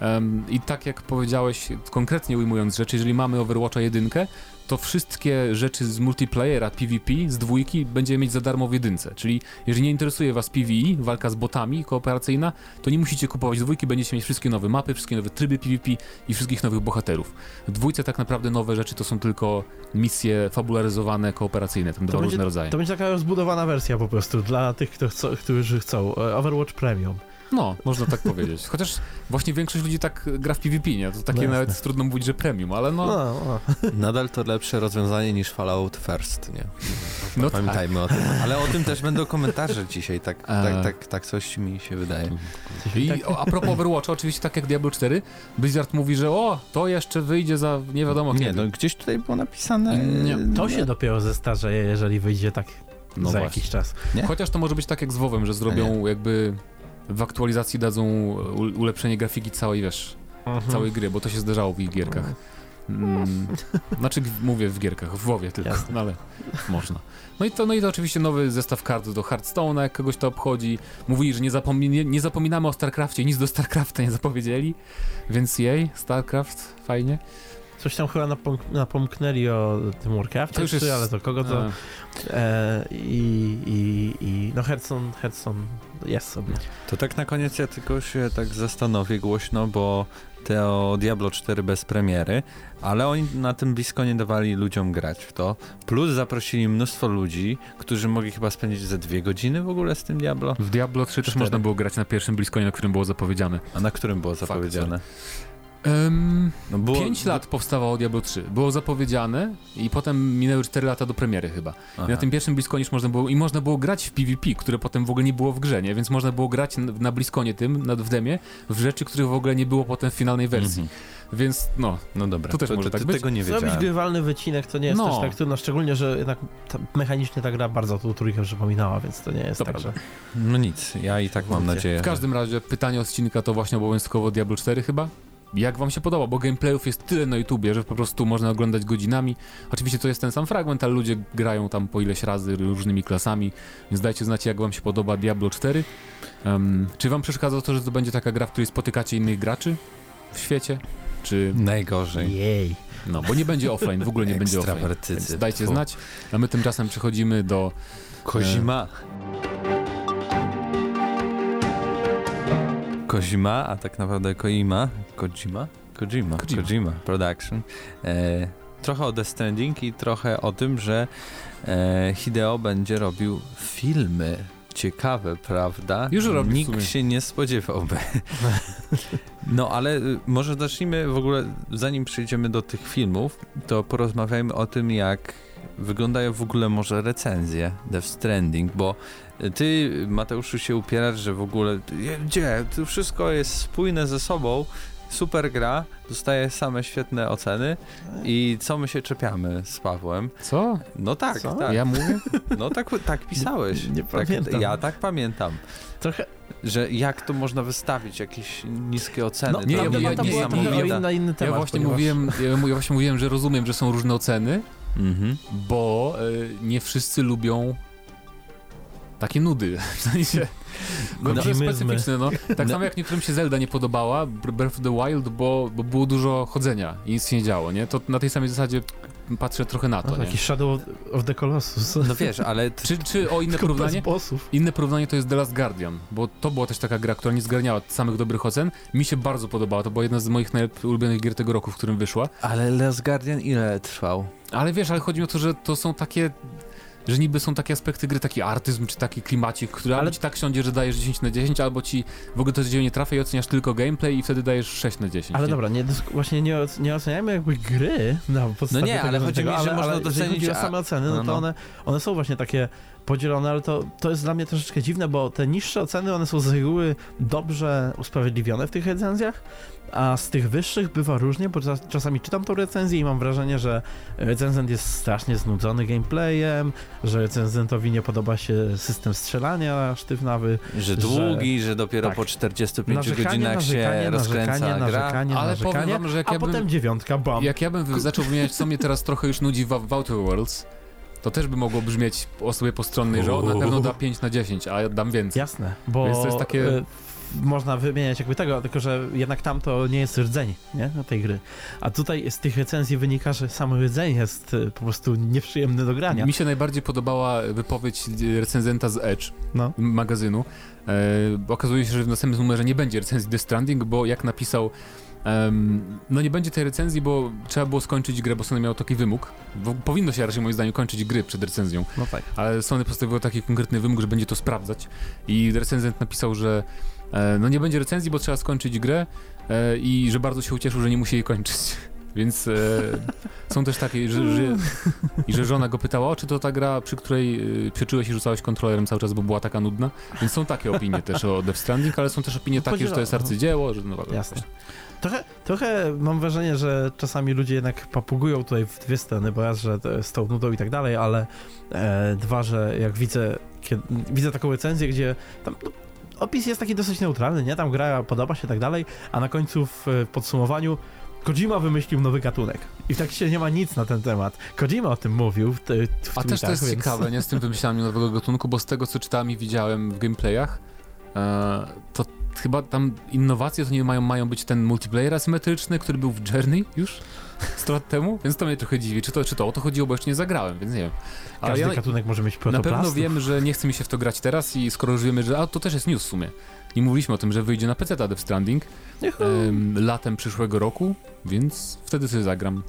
Um, I tak jak powiedziałeś, konkretnie ujmując rzeczy, jeżeli mamy Overwatcha jedynkę, to wszystkie rzeczy z multiplayera PvP, z dwójki będziemy mieć za darmo w jedynce. Czyli jeżeli nie interesuje was PvE, walka z botami kooperacyjna, to nie musicie kupować dwójki, będziecie mieć wszystkie nowe mapy, wszystkie nowe tryby PvP i wszystkich nowych bohaterów. W dwójce tak naprawdę nowe rzeczy to są tylko misje fabularyzowane, kooperacyjne, tam dwa różne rodzaje. To będzie taka rozbudowana wersja po prostu dla tych, kto chcą, którzy chcą. E, Overwatch Premium. No, można tak powiedzieć. Chociaż właśnie większość ludzi tak gra w PvP, nie? To takie no nawet trudno mówić, że premium, ale no... no, no. Nadal to lepsze rozwiązanie niż Fallout First, nie? No Pamiętajmy tak. o tym. Ale o tym też będą komentarze dzisiaj, tak, tak, tak, tak coś mi się wydaje. I o, a propos Overwatcha, oczywiście tak jak Diablo 4, Blizzard mówi, że o, to jeszcze wyjdzie za nie wiadomo kiedy. Nie, no gdzieś tutaj było napisane... Nie. To się dopiero zestarzeje, jeżeli wyjdzie tak no za właśnie. jakiś czas. Nie? Chociaż to może być tak jak z WoWem, że zrobią jakby w aktualizacji dadzą ulepszenie grafiki całej, wiesz, mhm. całej gry, bo to się zdarzało w ich gierkach. Mm, (laughs) znaczy, mówię w gierkach, w WoWie tylko, no ale można. No i, to, no i to oczywiście nowy zestaw kart do Hearthstone'a, jak kogoś to obchodzi. Mówili, że nie, zapomni nie, nie zapominamy o StarCraftie, nic do StarCrafta nie zapowiedzieli, więc jej, StarCraft, fajnie. Coś tam chyba napom napomknęli o tym Warcraftie, to już jest... ale to kogo to... E, i, i, I no Hearthstone, Hearthstone jest sobie. To tak na koniec ja tylko się tak zastanowię głośno, bo te o Diablo 4 bez premiery, ale oni na tym blisko nie dawali ludziom grać w to. Plus zaprosili mnóstwo ludzi, którzy mogli chyba spędzić ze dwie godziny w ogóle z tym Diablo. W Diablo 3 też można było grać na pierwszym bliskonie, na którym było zapowiedziane. A na którym było zapowiedziane? Um, no było, 5 lat powstawało Diablo 3. Było zapowiedziane i potem minęły 4 lata do premiery chyba. I na tym pierwszym Bliskonie można było i można było grać w PvP, które potem w ogóle nie było w grze, nie? Więc można było grać na, na Bliskonie tym, na, w demie, w rzeczy, których w ogóle nie było potem w finalnej wersji. Mm -hmm. Więc no, no dobra. To też to, może to, tak być. Tego nie wiedziałem. Zrobić grywalny wycinek to nie jest no. też tak trudno, szczególnie, że jednak ta, mechanicznie ta gra bardzo tą trójkę przypominała, więc to nie jest to tak, że... No nic, ja i tak mam nadzieję. W każdym razie pytanie odcinka to właśnie obowiązkowo Diablo 4 chyba? Jak wam się podoba, bo gameplayów jest tyle na YouTubie, że po prostu można oglądać godzinami. Oczywiście to jest ten sam fragment, ale ludzie grają tam po ileś razy różnymi klasami, więc dajcie znać, jak wam się podoba Diablo 4. Um, czy wam przeszkadza to, że to będzie taka gra, w której spotykacie innych graczy w świecie? Czy... Najgorzej. Jej. No, bo nie będzie offline, w ogóle nie będzie offline. Więc dajcie znać, a my tymczasem przechodzimy do... Kozima. Kozima, a tak naprawdę Koima. Kojima? Kojima. Kojima. Kojima, Production. E, trochę o Death Stranding i trochę o tym, że e, Hideo będzie robił filmy. Ciekawe, prawda? Już robi Nikt się nie spodziewałby. (laughs) No ale y, może zacznijmy w ogóle, zanim przejdziemy do tych filmów, to porozmawiajmy o tym, jak wyglądają w ogóle może recenzje Death Stranding, bo ty, Mateuszu, się upierasz, że w ogóle, gdzie, to wszystko jest spójne ze sobą, super gra, dostaje same świetne oceny i co my się czepiamy z Pawłem? Co? No tak, Co? tak, Ja mówię? no tak, tak pisałeś. Nie- nie tak, pamiętam. Ja tak pamiętam. Trochę, Że jak to można wystawić, jakieś niskie oceny? no, nie, ja- nie, mówiłem- inny, na inny temat. ja, właśnie ponieważ- mówiłem, ja, właśnie mówiłem, że rozumiem, że są różne oceny, Mhm. bo y, nie wszyscy lubią takie nudy. (laughs) W sensie, no, to jest specyficzne, no. Tak No. samo jak niektórym się Zelda nie podobała, Breath of the Wild, bo, bo było dużo chodzenia i nic się nie działo, nie? To na tej samej zasadzie patrzę trochę na to, No, nie? taki Shadow of the Colossus. No wiesz, ale t- (laughs) Czy, czy o inne porównanie? Inne porównanie to jest The Last Guardian, bo to była też taka gra, która nie zgarniała samych dobrych ocen. Mi się bardzo podobała, to była jedna z moich najlepiej ulubionych gier tego roku, w którym wyszła. Ale Last Guardian ile trwał? Ale wiesz, ale chodzi mi o to, że to są takie. Że niby są takie aspekty gry, taki artyzm czy taki klimacik, który Ale- albo ci tak siądzie, że dajesz 10 na 10, albo ci w ogóle to dzieło nie trafia i oceniasz tylko gameplay i wtedy dajesz 6 na 10. Ale nie? dobra, nie, właśnie nie, nie oceniajmy jakby gry na podstawie No nie, ale chodzi tego, mi, że ale, można ale jeżeli docenić, chodzi o same oceny, no, no, to no. One, one są właśnie takie podzielone, ale to, to jest dla mnie troszeczkę dziwne, bo te niższe oceny, one są z reguły dobrze usprawiedliwione w tych recenzjach, a z tych wyższych bywa różnie, bo czas, czasami czytam tą recenzję i mam wrażenie, że recenzent jest strasznie znudzony gameplayem, że recenzentowi nie podoba się system strzelania sztywnawy, Że długi, że, dopiero tak. po 45 narzekanie, godzinach narzekanie, się rozkręca narzekanie, gra. narzekanie, Ale powiem wam, że jak a ja bym- potem dziewiątka, bam. Jak ja bym zaczął wymieniać, co mnie teraz trochę już nudzi w, w Outer Worlds, to też by mogło brzmieć osobie postronnej, że on na pewno da 5 na 10, a ja dam więcej. Jasne, bo Więc to jest takie- e, można wymieniać jakby tego, tylko że jednak tam to nie jest rdzeń, nie, na tej gry. A tutaj z tych recenzji wynika, że sam rdzeń jest e, po prostu nieprzyjemny do grania. Mi się najbardziej podobała wypowiedź recenzenta z Edge No. magazynu. E, okazuje się, że w następnym numerze nie będzie recenzji The Stranding, bo jak napisał em, no nie będzie tej recenzji, bo trzeba było skończyć grę, bo Sony miał taki wymóg. Bo powinno się raczej moim zdaniem kończyć gry przed recenzją. No tak. ale Sony postawiło taki konkretny wymóg, że będzie to sprawdzać i recenzent napisał, że e, no nie będzie recenzji, bo trzeba skończyć grę e, i że bardzo się ucieszył, że nie musi jej kończyć. (laughs) Więc e, są też takie, że, że, i że żona go pytała, o czy to ta gra, przy której e, pieczyłeś i rzucałeś kontrolerem cały czas, bo była taka nudna. Więc są takie opinie też o Death Stranding, ale są też opinie takie, że to jest arcydzieło, że no, Jasne. Trochę, trochę mam wrażenie, że czasami ludzie jednak papugują tutaj w dwie strony, bo raz, że to z tą nudą i tak dalej, ale e, dwa, że jak widzę, kiedy, widzę taką recenzję, gdzie tam no, opis jest taki dosyć neutralny, nie? Tam gra podoba się i tak dalej, a na końcu w e, podsumowaniu Kojima wymyślił nowy gatunek. I w tekście nie ma nic na ten temat. Kojima o tym mówił w, w A też to jest więc... ciekawe, nie? Z tym wymyślaniem nowego gatunku, bo z tego, co czytałem i widziałem w gameplayach, e, to chyba tam innowacje to nie mają, mają być ten multiplayer asymetryczny, który był w Journey już 100 lat temu, więc to mnie trochę dziwi. Czy to, czy to o to chodziło, bo jeszcze nie zagrałem, więc nie wiem. Ale Każdy ja gatunek może mieć na pewno protoplastów. wiem, że nie chce mi się w to grać teraz i skoro już wiemy, że a to też jest news w sumie. Nie mówiliśmy o tym, że wyjdzie na PC Death Stranding em, latem przyszłego roku, więc wtedy sobie zagram.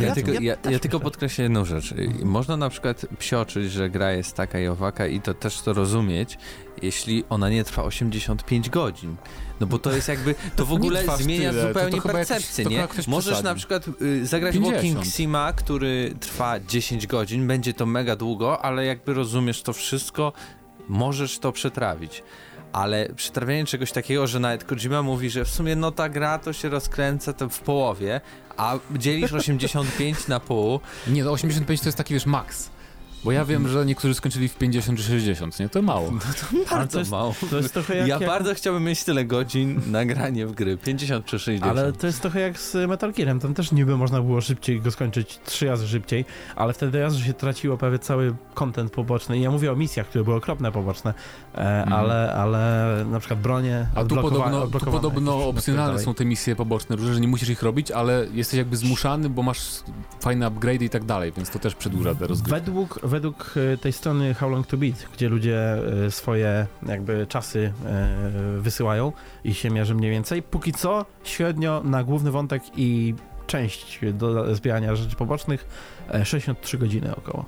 Ja, Ja- tylko, ja ja, ja tylko podkreślę jedną rzecz. Y, Można na przykład psioczyć, że gra jest taka i owaka i to też to rozumieć, jeśli ona nie trwa 85 godzin. No bo to jest jakby, to w ogóle zmienia tyle, to- to zupełnie chyba jakiś- percepcję, to nie? Możesz przesadził. na przykład y, zagrać 50. Walking Sima, który trwa 10 godzin, będzie to mega długo, ale jakby rozumiesz to wszystko, możesz to przetrawić. Ale przetrawianie czegoś takiego, że nawet Kojima mówi, że w sumie no ta gra to się rozkręca to w połowie, a dzielisz 85 na pół, Nie, no 85 to jest taki, wiesz, max. Bo ja wiem, że niektórzy skończyli w 50 czy 60, nie? To mało. No to bardzo to jest, mało. To jest trochę jak, ja jak... bardzo chciałbym mieć tyle godzin na granie w gry. 50 czy 60. Ale to jest trochę jak z Metal Gearem. Tam też niby można było szybciej go skończyć, trzy razy szybciej, ale wtedy raz, że się traciło prawie cały content poboczny. I ja mówię o misjach, które były okropne poboczne, e, Mhm. ale, ale na przykład bronie A tu podobno, tu podobno opcjonalne są te misje poboczne różne, że nie musisz ich robić, ale jesteś jakby zmuszany, bo masz fajne upgrade i tak dalej, więc to też przedłuża te rozgrywki. Według, według e, tej strony How Long To Beat, gdzie ludzie e, swoje jakby czasy e, wysyłają i się mierzy mniej więcej, póki co średnio na główny wątek i część do zbierania rzeczy pobocznych e, 63 godziny około.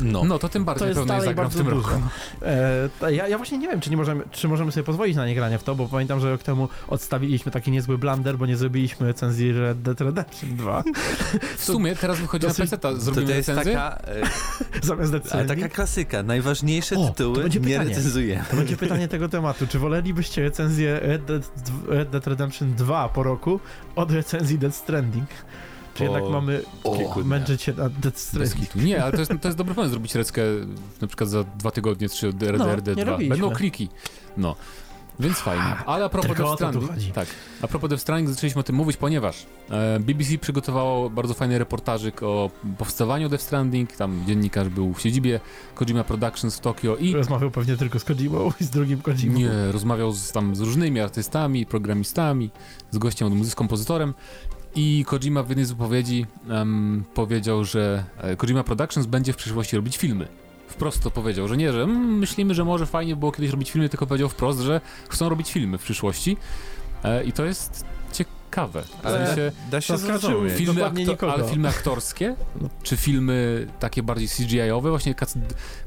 No. No to tym To bardziej jest pewno nie dalej zagram w bardzo tym dużo. roku. E, to ja, ja właśnie nie wiem, czy, nie możemy, czy możemy sobie pozwolić na niegranie w to, bo pamiętam, że rok temu odstawiliśmy taki niezły blunder, bo nie zrobiliśmy recenzji Red Dead Redemption 2 W sumie teraz wychodzi na dosyć- PC, To, zrobimy to jest recenzję. taka, (laughs) e, zamiast ale Stranding. taka klasyka. Najważniejsze O, to tytuły będzie nie pytanie. recenzujemy. To będzie pytanie tego tematu. Czy wolelibyście recenzję Red Dead, Red Dead Redemption 2 po roku od recenzji Dead Stranding? Czy jednak mamy kilku męczyć Dead Bez Stranding? Nie, ale to jest, to jest dobry pomysł zrobić reckę na przykład za dwa tygodnie, czy od RDRD No, nie 2. robiliśmy. Będą kliki. No. Więc fajnie. Ale a propos o Death Stranding, tak, a propos Death Stranding zaczęliśmy o tym mówić, ponieważ e, BBC przygotowało bardzo fajny reportażyk o powstawaniu Death Stranding, tam dziennikarz był w siedzibie Kojima Productions w Tokio i Rozmawiał pewnie tylko z Kojimą i z drugim Kojimą. nie, rozmawiał z, tam z różnymi artystami, programistami, z gościem, z kompozytorem i Kojima w jednej z wypowiedzi em, powiedział, że e, Kojima Productions będzie w przyszłości robić filmy. Wprost to powiedział, że nie, że mm, myślimy, że może fajnie było kiedyś robić filmy, tylko powiedział wprost, że chcą robić filmy w przyszłości e, i to jest ciekawe. W Ale sensie, da się zrozumieć. film. filmy, akto- nikogo. ale filmy aktorskie, czy filmy takie bardziej CGI-owe, właśnie cut-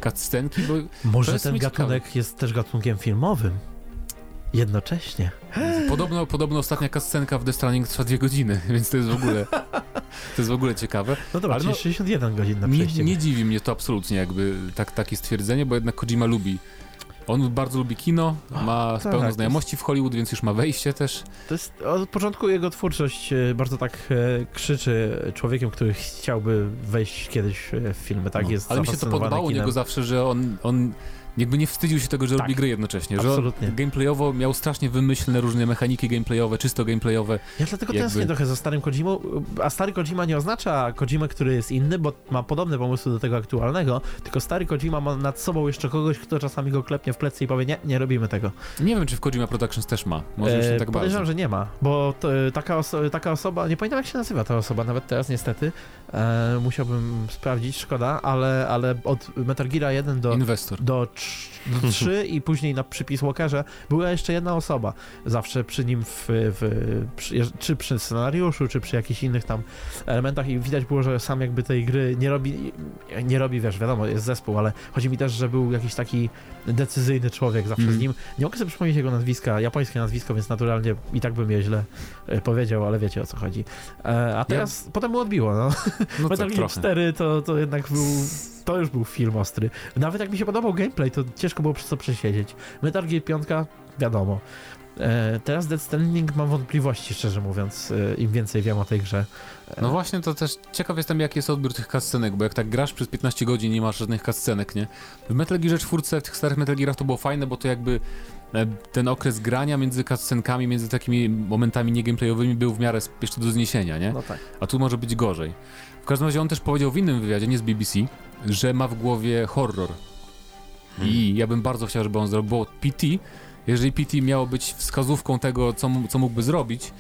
cutscenki, bo Może ten gatunek jest też gatunkiem filmowym. Jednocześnie. Podobno, podobno ostatnia kascenka w The Stranding trwa dwie godziny, (laughs) więc to jest w ogóle to jest w ogóle ciekawe. No dobra, Ale no- 61 godzin na Nie, przejście. nie dziwi mnie to absolutnie jakby tak, takie stwierdzenie, bo jednak Kojima lubi. On bardzo lubi kino, ma tak, pełno znajomości w Hollywood, więc już ma wejście też. To jest od początku jego twórczość e, bardzo tak e, krzyczy człowiekiem, który chciałby wejść kiedyś e, w filmy, tak? No. Jest Ale mi się to podobało u kinem. niego zawsze, że on, on jakby nie wstydził się tego, że Tak. robi gry jednocześnie. Że Absolutnie. on gameplayowo miał strasznie wymyślne różne mechaniki gameplayowe, czysto gameplayowe. Ja dlatego jakby- tęsknię trochę za starym Kojimą, a stary Kojima nie oznacza Kojima, który jest inny, bo ma podobne pomysły do tego aktualnego, tylko stary Kojima ma nad sobą jeszcze kogoś, kto czasami go klepnie w plecy i powie, nie, nie robimy tego. Nie wiem, czy w Kojima Productions też ma. Może E, tak Podejrzewam, że nie ma, bo to, e, taka, oso taka osoba, nie pamiętam jak się nazywa ta osoba, nawet teraz niestety, e, musiałbym sprawdzić, szkoda, ale, ale od Metal Gear 1 do, Inwestor. do, trz- do 3 i później na przypis Walkerze była jeszcze jedna osoba. Zawsze przy nim, w, w, przy, czy przy scenariuszu, czy przy jakichś innych tam elementach i widać było, że sam jakby tej gry nie robi, nie robi, wiesz, wiadomo, jest zespół, ale chodzi mi też, że był jakiś taki decyzyjny człowiek zawsze Mhm. z nim. Nie mogę sobie przypomnieć jego nazwiska, japońskie nazwisko, więc naturalnie i tak bym je źle e, powiedział, ale wiecie o co chodzi. E, a teraz, potem mu odbiło, no. No (laughs) Metal Gear trochę. 4 to, to jednak był. To już był film ostry. Nawet jak mi się podobał gameplay, to ciężko było przez to przesiedzieć. Metal Gear 5, wiadomo. E, teraz Dead Stranding mam wątpliwości, szczerze mówiąc, e, im więcej wiem o tej grze. E, No właśnie, to też ciekaw jestem, jaki jest odbiór tych cutscenek, bo jak tak grasz przez 15 godzin nie masz żadnych cutscenek, nie? W Metal Gearze 4, w tych starych Metal Gearach to było fajne, bo to jakby e, ten okres grania między cutscenkami, między takimi momentami niegameplayowymi był w miarę jeszcze do zniesienia, nie? No tak. A tu może być gorzej. W każdym razie on też powiedział w innym wywiadzie, nie z BBC, że ma w głowie horror. I ja bym bardzo chciał, żeby on zrobił, bo PT, jeżeli PT miało być wskazówką tego, co, co mógłby zrobić,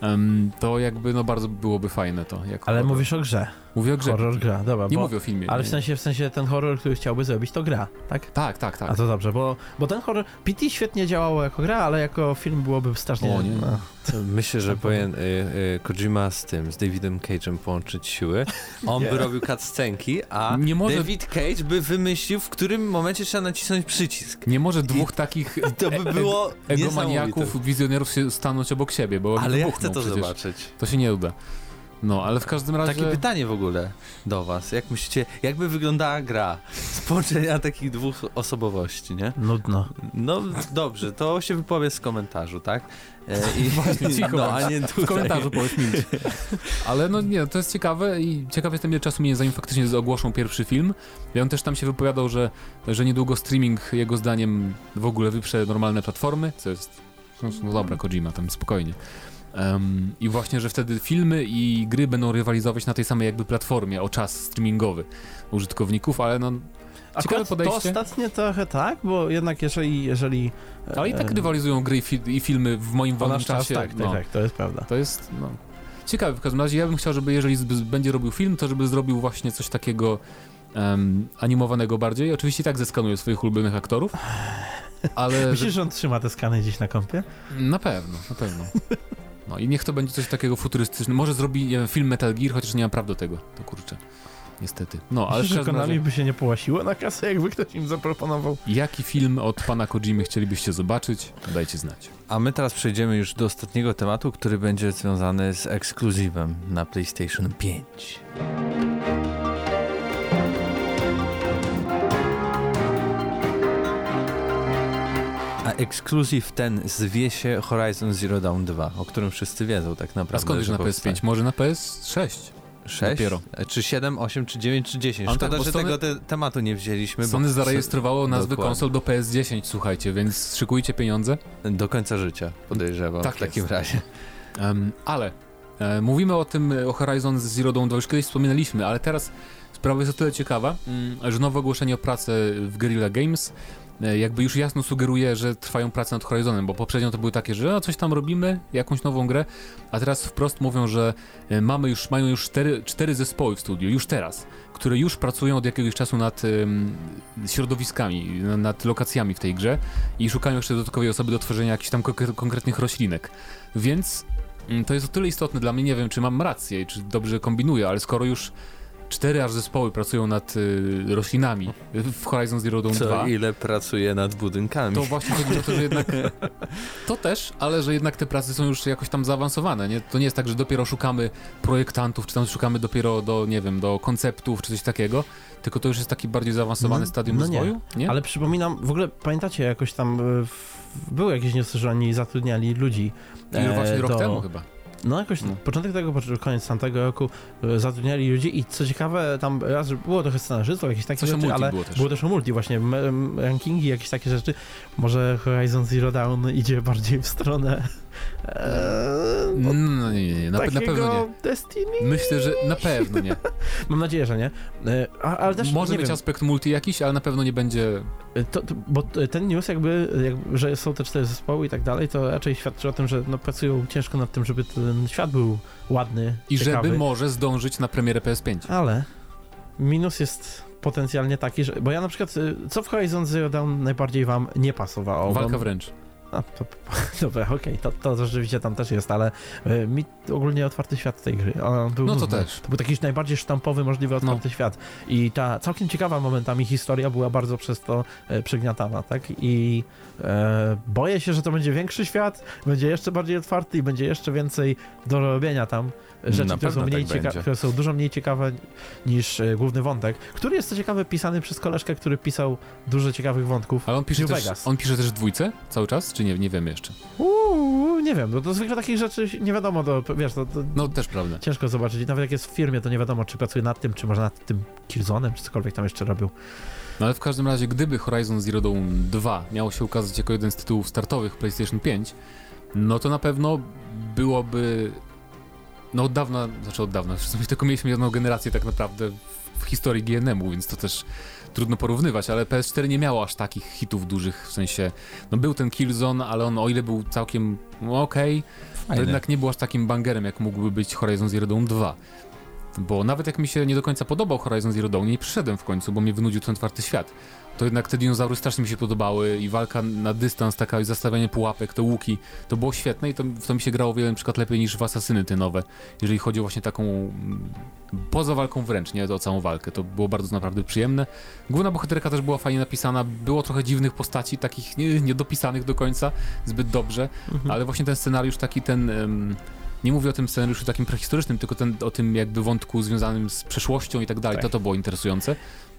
em, to jakby no bardzo byłoby fajne to. Ale horror. mówisz o grze. Mówię o grze. Horror gra, dobra. Nie bo, mówię o filmie. ale w sensie, w sensie ten horror, który chciałby zrobić, to gra, tak? Tak, tak, tak. A to dobrze, bo, bo ten horror. PT świetnie działało jako gra, ale jako film byłoby strasznie. O, nie. no. Myślę, że powinien y, y, Kojima z tym, z Davidem Cage'em połączyć siły. On by Nie. robił cutscenki, a Nie może- David Cage by wymyślił, w którym momencie trzeba nacisnąć przycisk. Nie może dwóch takich I (laughs) to by było egomaniaków, niesamowite. wizjonerów się stanąć obok siebie, bo oni Ale ja chcę to przecież. zobaczyć. To się nie uda. No, ale w każdym razie... Takie pytanie w ogóle do was. Jak myślicie, jakby wyglądała gra z połączenia takich dwóch osobowości, nie? Nudno. No dobrze, to się wypowie z komentarzu, tak? E, I (laughs) właśnie cicho, no, a nie tutaj. w komentarzu powiedz mi. (laughs) Ale no nie, to jest ciekawe i ciekawe jestem ile czasu minie zanim faktycznie ogłoszą pierwszy film. I on też tam się wypowiadał, że, że niedługo streaming jego zdaniem w ogóle wyprze normalne platformy, co jest no, no dobra, Kojima, tam spokojnie. Um, I właśnie, że wtedy filmy i gry będą rywalizować na tej samej jakby platformie o czas streamingowy użytkowników, ale no Ciekawe podejście. To ostatnie trochę tak, bo jednak jeżeli... jeżeli Ale i tak rywalizują gry i, fi i filmy w moim wolnym czasie. Tak, tak, no, tak, to jest prawda. To jest, no... Ciekawe, w każdym razie ja bym chciał, żeby jeżeli będzie robił film, to żeby zrobił właśnie coś takiego um, animowanego bardziej. Oczywiście tak zeskanuje swoich ulubionych aktorów, ale... (laughs) Myślisz, że on trzyma te skany gdzieś na kompie? Na pewno, na pewno. No i niech to będzie coś takiego futurystycznego. Może zrobi wiem, film Metal Gear, chociaż nie mam praw do tego. To kurczę. Niestety. No, ale Myślisz, że Konami razie... by się nie połasiło na kasę, jakby ktoś im zaproponował. Jaki film od pana Kojimy chcielibyście zobaczyć? Dajcie znać. A my teraz przejdziemy już do ostatniego tematu, który będzie związany z ekskluzywem na PlayStation 5. A ekskluzyw ten zwie się Horizon Zero Dawn 2, o którym wszyscy wiedzą tak naprawdę. A skąd już na PS5? Może na PS6? 6? Dopiero. E, czy 7, 8, czy 9, czy 10. Szkoda, tak, że Sony, tego te, tematu nie wzięliśmy. Sony bo... zarejestrowało nazwy Dokładnie. konsol do PS10, słuchajcie, więc szykujcie pieniądze. Do końca życia, podejrzewam tak w takim jest. razie. Um, ale e, mówimy o tym, o Horizon Zero Dawn 2, już kiedyś wspominaliśmy, ale teraz sprawa jest o tyle ciekawa, mm, że nowe ogłoszenie o pracę w Guerrilla Games E, jakby już jasno sugeruje, że trwają prace nad Horizonem, bo poprzednio to były takie, że no, coś tam robimy, jakąś nową grę, a teraz wprost mówią, że e, mamy już, mają już cztery, cztery zespoły w studiu, już teraz, które już pracują od jakiegoś czasu nad um, środowiskami, nad lokacjami w tej grze i szukają jeszcze dodatkowej osoby do tworzenia jakichś tam konkretnych roślinek. Więc mm, to jest o tyle istotne dla mnie, nie wiem, czy mam rację, czy dobrze kombinuję, ale skoro już cztery aż zespoły pracują nad y, roślinami w Horizon Zero Dawn Co 2. ile pracuje nad budynkami. To właśnie chodzi o to, że jednak (laughs) to też, ale że jednak te prace są już jakoś tam zaawansowane, nie? To nie jest tak, że dopiero szukamy projektantów, czy tam szukamy dopiero do, nie wiem, do konceptów, czy coś takiego, tylko to już jest taki bardziej zaawansowany no, stadium no rozwoju, nie. nie. Ale przypominam, w ogóle pamiętacie jakoś tam y, były jakieś newsy, że oni zatrudniali ludzi. E, właśnie rok temu chyba. No jakoś no. początek tego, koniec tamtego roku e, zatrudniali ludzi i co ciekawe, tam raz było trochę scenarzystów, jakieś takie Coś rzeczy, ale było też. było też o multi właśnie, rankingi, jakieś takie rzeczy. Może Horizon Zero Dawn idzie bardziej w stronę Eee, no, no nie, nie, nie. Na, na pewno nie. Destiny? Myślę, że na pewno nie. (laughs) Mam nadzieję, że nie. Eee, a, ale też, Może mieć wiem. aspekt multi jakiś, ale na pewno nie będzie... E, to, to, bo ten news jakby, jakby, że są te cztery zespoły i tak dalej, to raczej świadczy o tym, że no, pracują ciężko nad tym, żeby ten świat był ładny, I ciekawy. żeby może zdążyć na premierę PS5. Ale minus jest potencjalnie taki, że... Bo ja na przykład, y, co w Horizon Zero Dawn najbardziej wam nie pasowało? Walka wręcz. No, to, (laughs) dobra, okej, okay, to, to rzeczywiście tam też jest, ale y, mi ogólnie otwarty świat tej gry. Był, no to też. To był taki najbardziej sztampowy możliwy otwarty no. świat. I ta całkiem ciekawa momentami historia była bardzo przez to y, przygniatana, tak? I e, boję się, że to będzie większy świat, będzie jeszcze bardziej otwarty i będzie jeszcze więcej do robienia tam rzeczy, które są, mniej tak cieka- które są dużo mniej ciekawe niż y, główny wątek, który jest co ciekawe pisany przez koleżkę, który pisał dużo ciekawych wątków. Ale on pisze, też, on pisze też w dwójce cały czas, czy nie, nie wiem jeszcze? Uuu, nie wiem, bo to zwykle takich rzeczy nie wiadomo, to, wiesz, to, to No też prawda. Ciężko zobaczyć. Nawet jak jest w firmie, to nie wiadomo, czy pracuje nad tym, czy może nad tym Killzone'em, czy cokolwiek tam jeszcze robił. No ale w każdym razie, gdyby Horizon Zero Dawn 2 miało się ukazać jako jeden z tytułów startowych PlayStation 5, no to na pewno byłoby no od dawna, znaczy od dawna, w tylko mieliśmy jedną generację tak naprawdę w historii GNM-u, więc to też trudno porównywać, ale PS4 nie miało aż takich hitów dużych, w sensie, no był ten Killzone, ale on o ile był całkiem no, okej, okay, to jednak nie był aż takim bangerem, jak mógłby być Horizon Zero Dawn 2. Bo nawet jak mi się nie do końca podobał Horizon Zero Dawn, nie przyszedłem w końcu, bo mnie wynudził ten otwarty świat to jednak te dinozaury strasznie mi się podobały i walka na dystans, taka i zastawianie pułapek, te łuki, to było świetne i to, w to mi się grało wiele na przykład lepiej niż w Asasyny te nowe, jeżeli chodzi o właśnie taką mm, poza walką wręcz, nie, o całą walkę, to było bardzo naprawdę przyjemne. Główna bohaterka też była fajnie napisana, było trochę dziwnych postaci, takich niedopisanych nie do końca zbyt dobrze, mhm. ale właśnie ten scenariusz taki ten... Um, Nie mówię o tym scenariuszu takim prehistorycznym, tylko ten, o tym jakby wątku związanym z przeszłością i tak dalej. Tak. To to było interesujące.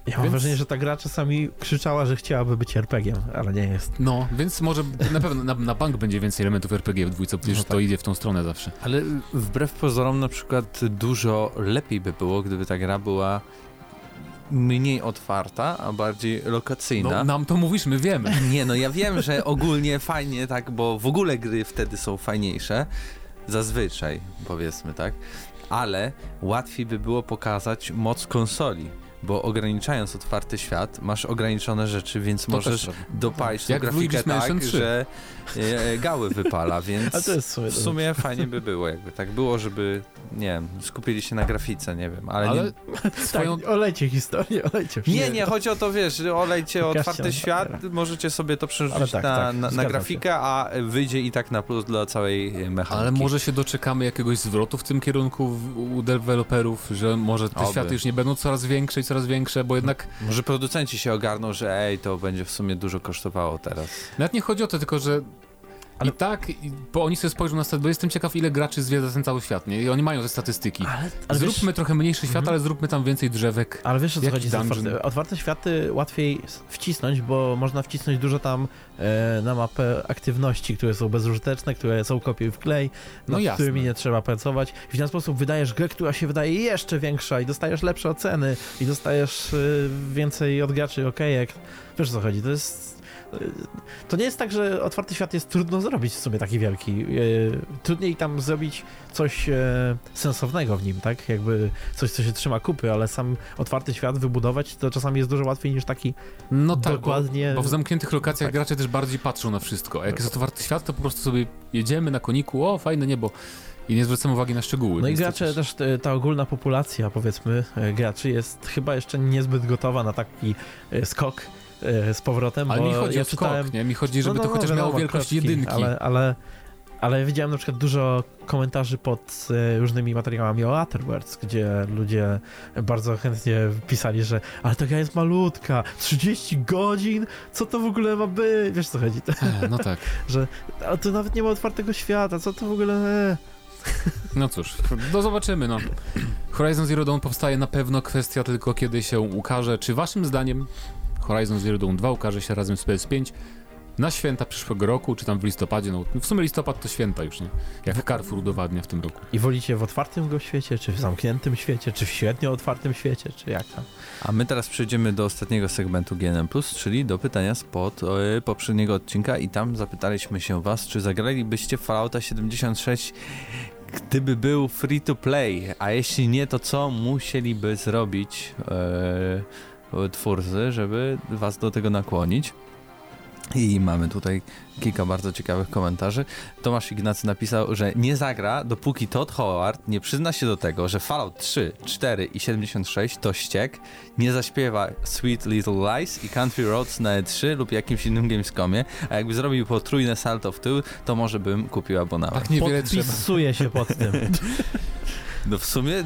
Ja mam Więc- wrażenie, że ta gra czasami krzyczała, że chciałaby być RPG-iem, ale nie jest. No, więc może na pewno na, na bank będzie więcej elementów RPG w dwójce, przecież No to tak. idzie w tą stronę zawsze. Ale wbrew pozorom na przykład dużo lepiej by było, gdyby ta gra była mniej otwarta, a bardziej lokacyjna. No, nam to mówisz, my wiemy. (laughs) Nie, no ja wiem, że ogólnie fajnie tak, bo w ogóle gry wtedy są fajniejsze, zazwyczaj powiedzmy tak, ale łatwiej by było pokazać moc konsoli, bo ograniczając otwarty świat, masz ograniczone rzeczy, więc To możesz dopalić tą grafikę tak, 3. że e, gały wypala, (laughs) więc A to jest w sumie w sumie fajnie by było, jakby tak było, żeby, nie wiem, skupili się na grafice, nie wiem, ale, Ale nie, (laughs) swoją... Tak, olejcie historię, olejcie. nie, nie, chodzi o to, wiesz, że olejcie otwarty świat, możecie sobie to przerzucić tak, na, tak, na, na grafikę, a wyjdzie i tak na plus dla całej mechaniki. Ale może się doczekamy jakiegoś zwrotu w tym kierunku w, u deweloperów, że może te Oby. światy już nie będą coraz większe i coraz większe, bo jednak Może producenci się ogarną, że ej, to będzie w sumie dużo kosztowało teraz. nawet nie chodzi o to, tylko że Ale- i tak, bo oni sobie spojrzą na stat, bo jestem ciekaw, ile graczy zwiedza ten cały świat, nie? I oni mają te statystyki. Ale, ale Zróbmy wiesz, trochę mniejszy świat, Mhm. ale zróbmy tam więcej drzewek. ale wiesz o co chodzi? Otwarte, otwarte światy łatwiej wcisnąć, bo można wcisnąć dużo tam e, na mapę aktywności, które są bezużyteczne, które są kopiuj w klej, No nad jasne. którymi nie trzeba pracować. I w ten sposób wydajesz grę, która się wydaje jeszcze większa i dostajesz lepsze oceny i dostajesz e, więcej od graczy okejek. Wiesz o co chodzi? To jest... e, To nie jest tak, że otwarty świat jest trudno zrobić w sumie taki wielki. E, Trudniej tam zrobić coś e, sensownego w nim, tak? Jakby coś, co się trzyma kupy, ale sam otwarty świat wybudować to czasami jest dużo łatwiej niż taki No tak, dokładnie... Bo, bo w zamkniętych lokacjach Tak. gracze też bardziej patrzą na wszystko. A jak jest otwarty świat, to po prostu sobie jedziemy na koniku, o fajne niebo. I nie zwracamy uwagi na szczegóły. No i gracze też, te- ta ogólna populacja, powiedzmy, e, graczy jest chyba jeszcze niezbyt gotowa na taki e, skok e, z powrotem, Ale bo mi chodzi ja o czytałem... skok, nie? Mi chodzi, żeby No, no, to chociaż no, miało wiadomo, wielkość klocki, jedynki. Ale, ale, ale widziałem na przykład dużo komentarzy pod e, różnymi materiałami o Otherworlds, gdzie ludzie bardzo chętnie pisali, że ale ta gra jest malutka, 30 godzin, co to w ogóle ma być? Wiesz co chodzi? E, No tak. (laughs) A to nawet nie ma otwartego świata, co to w ogóle... E? No cóż, no zobaczymy, no. Horizon Zero Dawn powstaje na pewno, kwestia tylko kiedy się ukaże. Czy waszym zdaniem Horizon Zero Dawn 2 ukaże się razem z PS5 na święta przyszłego roku, czy tam w listopadzie? No w sumie listopad to święta już, nie? Jak Carrefour udowadnia w tym roku. I wolicie w otwartym go świecie, czy w zamkniętym świecie, czy w średnio otwartym świecie, czy jak tam? A my teraz przejdziemy do ostatniego segmentu GNM+, czyli do pytania spod e, poprzedniego odcinka i tam zapytaliśmy się was, czy zagralibyście w Fallouta 76 gdyby był free to play, a jeśli nie, to co musieliby zrobić e, twórcy, żeby was do tego nakłonić? I mamy tutaj kilka bardzo ciekawych komentarzy. Tomasz Ignacy napisał, że nie zagra, dopóki Todd Howard nie przyzna się do tego, że Fallout 3, 4 i 76 to ściek, nie zaśpiewa Sweet Little Lies i Country Roads na E3 lub jakimś innym Gamescomie, a jakby zrobił potrójne salto w tył, to może bym kupił abonament. Tak niewiele trzeba. Podpisuję się pod tym. (laughs) No w sumie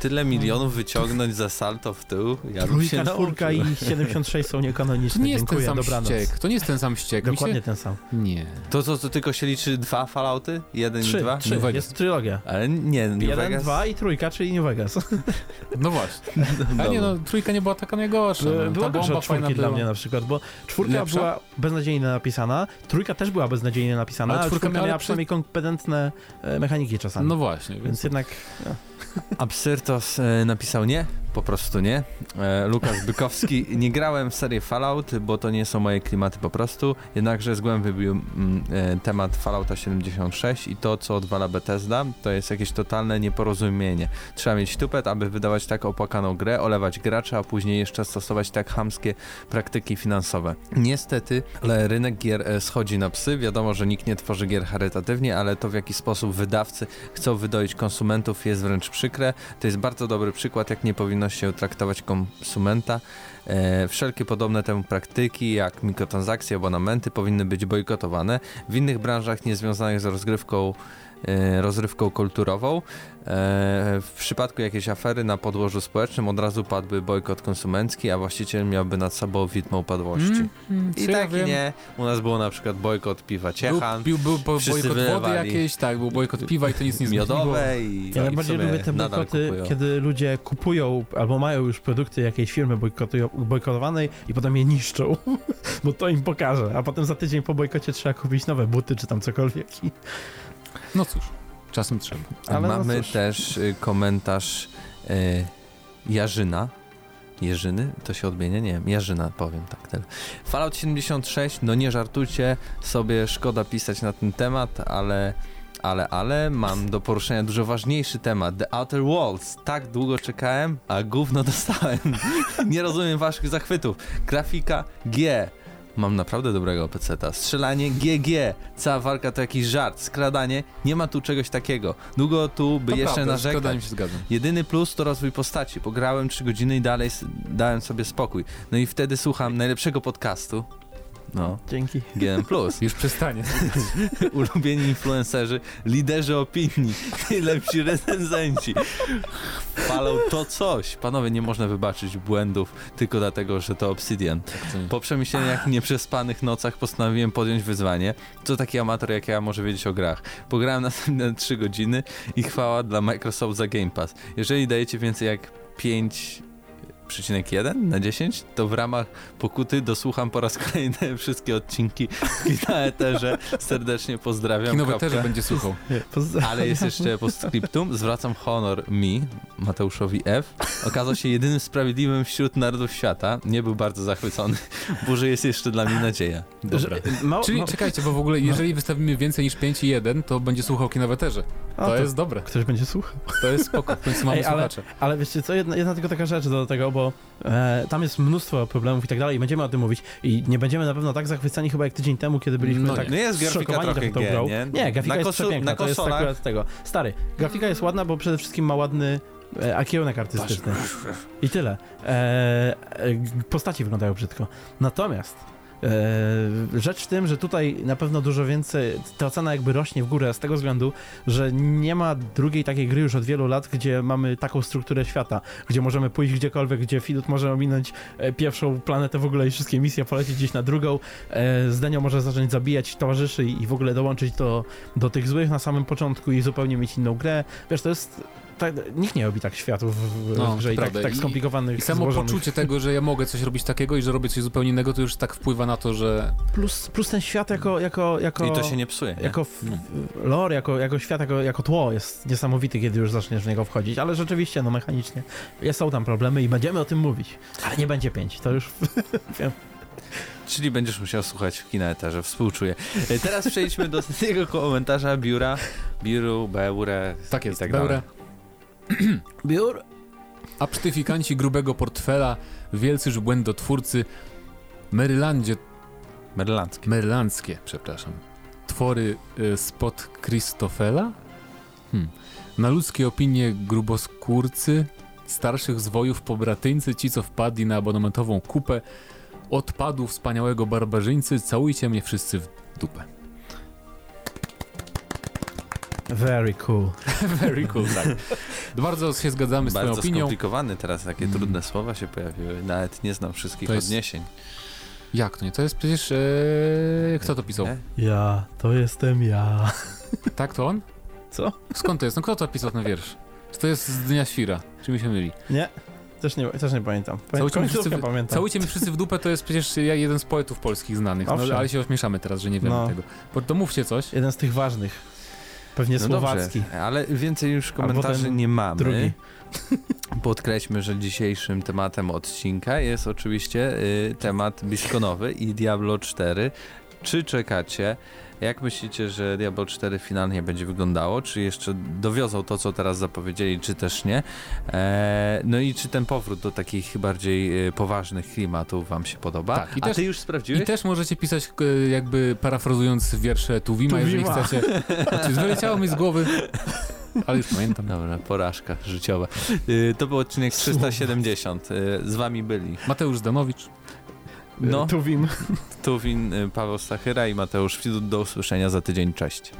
tyle milionów wyciągnąć za salto w tył, ja Trójka, czwórka i 76 są To niekanoniczne. nie jest Dziękuję, ten sam dobranoc. ściek. To nie jest ten sam ściek. Dokładnie Się... ten sam. Nie. To, to, to tylko się liczy dwa Fallouty? Jeden Trzy, i dwa? trzy. Jest trylogia. Ale nie, New Jeden, Vegas... dwa i trójka, czyli New Vegas. (laughs) No właśnie. A nie no, trójka nie była taka najgorsza. No. Była Ta bomba fajna dla była. mnie na przykład, bo czwórka Lepsza? była beznadziejnie napisana, trójka też była beznadziejnie napisana, Ale ale czwórka miała przynajmniej kompetentne e, mechaniki czasami. No właśnie, Więc więc jednak (laughs) Absyrtos e, napisał nie, po prostu nie. E, Bykowski, (laughs) nie grałem w serię Fallout, bo to nie są moje klimaty po prostu, jednakże z głębi wybił mm, e, temat Fallouta 76 i to, co odwala Bethesda, to jest jakieś totalne nieporozumienie. Trzeba mieć tupet, aby wydawać tak opłakaną grę, olewać gracza, a później jeszcze stosować tak chamskie praktyki finansowe. Niestety, ale rynek gier e, schodzi na psy. Wiadomo, że nikt nie tworzy gier charytatywnie, ale to w jaki sposób wydawcy chcą wydoić konsumentów jest wręcz przykre. To jest bardzo dobry przykład, jak nie powinno się traktować konsumenta. E, wszelkie podobne temu praktyki, jak mikrotransakcje, abonamenty, powinny być bojkotowane. W innych branżach niezwiązanych z rozgrywką rozrywką kulturową. W przypadku jakiejś afery na podłożu społecznym od razu padłby bojkot konsumencki, a właściciel miałby nad sobą widmo upadłości. Mm, mm, I tak ja nie. U nas było na przykład bojkot piwa Ciechan. Był, był, był bojkot wody jakiejś, tak, był bojkot piwa i to nic nie zmieniło. Miodowe i Ja najbardziej lubię te bojkoty, kiedy ludzie kupują albo mają już produkty jakiejś firmy bojkotowanej i potem je niszczą, (laughs) bo to im pokaże, a potem za tydzień po bojkocie trzeba kupić nowe buty czy tam cokolwiek. No cóż. Czasem trzeba. Ale no Mamy no też y, komentarz y, Jarzyna. Jerzyny? To się odmienia? Nie wiem, Jarzyna powiem tak. Tyle. Fallout 76, no nie żartujcie sobie, szkoda pisać na ten temat, ale ale, ale mam do poruszenia dużo ważniejszy temat. The Outer Worlds. Tak długo czekałem, a gówno (laughs) dostałem. nie rozumiem waszych zachwytów. Grafika G. Mam naprawdę dobrego peceta. Strzelanie GG. Cała walka to jakiś żart. Skradanie. Nie ma tu czegoś takiego. Długo tu by to jeszcze prawda, narzekać. się zgadzam. Jedyny plus to rozwój postaci. Pograłem 3 godziny i dalej dałem sobie spokój. No i wtedy słucham najlepszego podcastu. No. Dzięki. GM+. (laughs) Już przestanie. (laughs) Ulubieni influencerzy, liderzy opinii, (laughs) lepsi recenzenci. Chwalą to coś. Panowie, nie można wybaczyć błędów tylko dlatego, że to Obsidian. Po przemyśleniach nieprzespanych nocach postanowiłem podjąć wyzwanie. Co taki amator jak ja może wiedzieć o grach? Pograłem następne 3 godziny i chwała dla Microsoft za Game Pass. Jeżeli dajecie więcej jak 5 1,1 na 10, to w ramach pokuty dosłucham po raz kolejny (laughs) wszystkie odcinki na Eterze. Serdecznie pozdrawiam. Kinowy też będzie słuchał. (laughs) Ale jest jeszcze postscriptum. Zwracam honor mi, Mateuszowi F. Okazał się jedynym sprawiedliwym wśród narodów świata. Nie był bardzo zachwycony. Burzy jest jeszcze dla mnie nadzieja. Dobra. Czyli czekajcie, bo w ogóle jeżeli wystawimy więcej niż 5 i 1, to będzie słuchał Kinoweterze. To, to jest dobre. Ktoś będzie słuchał. To jest spoko, w końcu mamy Ej, ale, ale wiecie co, jedna, jedna tylko taka rzecz do tego, bo e, tam jest mnóstwo problemów i tak dalej i będziemy o tym mówić i nie będziemy na pewno tak zachwycani chyba jak tydzień temu, kiedy byliśmy no, tak no jest grafika trochę tą grą. Nie? nie, grafika na jest kosu, przepiękna, to jest akurat tego. Stary, grafika jest ładna, bo przede wszystkim ma ładny e, a kierunek artystyczny. I tyle. E, e, postaci wyglądają brzydko. Natomiast E, rzecz w tym, że tutaj na pewno dużo więcej, ta ocena jakby rośnie w górę z tego względu, że nie ma drugiej takiej gry już od wielu lat, gdzie mamy taką strukturę świata, gdzie możemy pójść gdziekolwiek, gdzie Filut może ominąć e, pierwszą planetę w ogóle i wszystkie misje, polecieć gdzieś na drugą, e, Zdenio może zacząć zabijać towarzyszy i w ogóle dołączyć do, do tych złych na samym początku i zupełnie mieć inną grę. Wiesz, to jest tak, nikt nie robi tak światów w, no, grze i tak, tak skomplikowanych, I, i samo złożonych. poczucie tego, że ja mogę coś robić takiego i że robię coś zupełnie innego, to już tak wpływa na to, że... Plus, plus ten świat jako, jako, jako... I to się nie psuje, nie? Jako no. lore, jako, jako świat, jako, jako tło jest niesamowity, kiedy już zaczniesz w niego wchodzić, ale rzeczywiście, no mechanicznie są tam problemy i będziemy o tym mówić. Ale nie będzie pięć, to już (laughs) wiem. Czyli będziesz musiał słuchać w kineterze, współczuję. Teraz przejdźmy do (laughs) tego komentarza biura, biuru, beure tak jest, i tak dalej. (clears throat) Biur. Absztyfikanci grubego portfela, wielcy błędotwórcy, Marylandzie... Marylandzkie. Marylandzkie, przepraszam. Twory y, spod Christofela? Hmm. Na ludzkie opinie gruboskórcy, starszych zwojów pobratyńcy, ci co wpadli na abonamentową kupę, odpadów wspaniałego barbarzyńcy, całujcie mnie wszyscy w dupę. Very cool. (laughs) Very cool, tak. (laughs) Bardzo się zgadzamy z Bardzo twoją opinią. skomplikowany teraz, takie mm. trudne słowa się pojawiły. Nawet nie znam wszystkich jest... odniesień. Jak to nie? To jest przecież... Ee... Kto to pisał? Ja, to jestem ja. (laughs) Tak, to on? Co? Skąd to jest? No kto to pisał na wiersz? Czy to jest z Dnia Świra? Czy mi się myli? Nie. Też nie, też nie pamiętam. Całujcie mi, wszyscy, pamiętam. całujcie mi wszyscy w dupę to jest przecież jeden z poetów polskich znanych, no, ale się ośmieszamy teraz, że nie wiemy no. tego. Bo to mówcie coś. Jeden z tych ważnych. Pewnie no słowacki. Dobrze, ale więcej już komentarzy nie mamy. Drugi. Podkreślmy, że dzisiejszym tematem odcinka jest oczywiście y, temat Biskonowy i Diablo 4. Czy czekacie jak myślicie, że Diablo 4 finalnie będzie wyglądało? Czy jeszcze dowiozą to, co teraz zapowiedzieli, czy też nie? Eee, no i czy ten powrót do takich bardziej e, poważnych klimatów wam się podoba? Tak, i A też, ty już sprawdziłeś? I też możecie pisać e, jakby parafrazując wiersze Tuwima, Tuwima. jeżeli chcecie. Znaczy, wyleciało mi z głowy. Ale już pamiętam. Dobra, porażka życiowa. Yy, to był odcinek 370. Yy, z wami byli Mateusz Danowicz. No. Tuwin. Tuwin, y, Paweł Stachyra i Mateusz Widut. Do usłyszenia za tydzień. Cześć.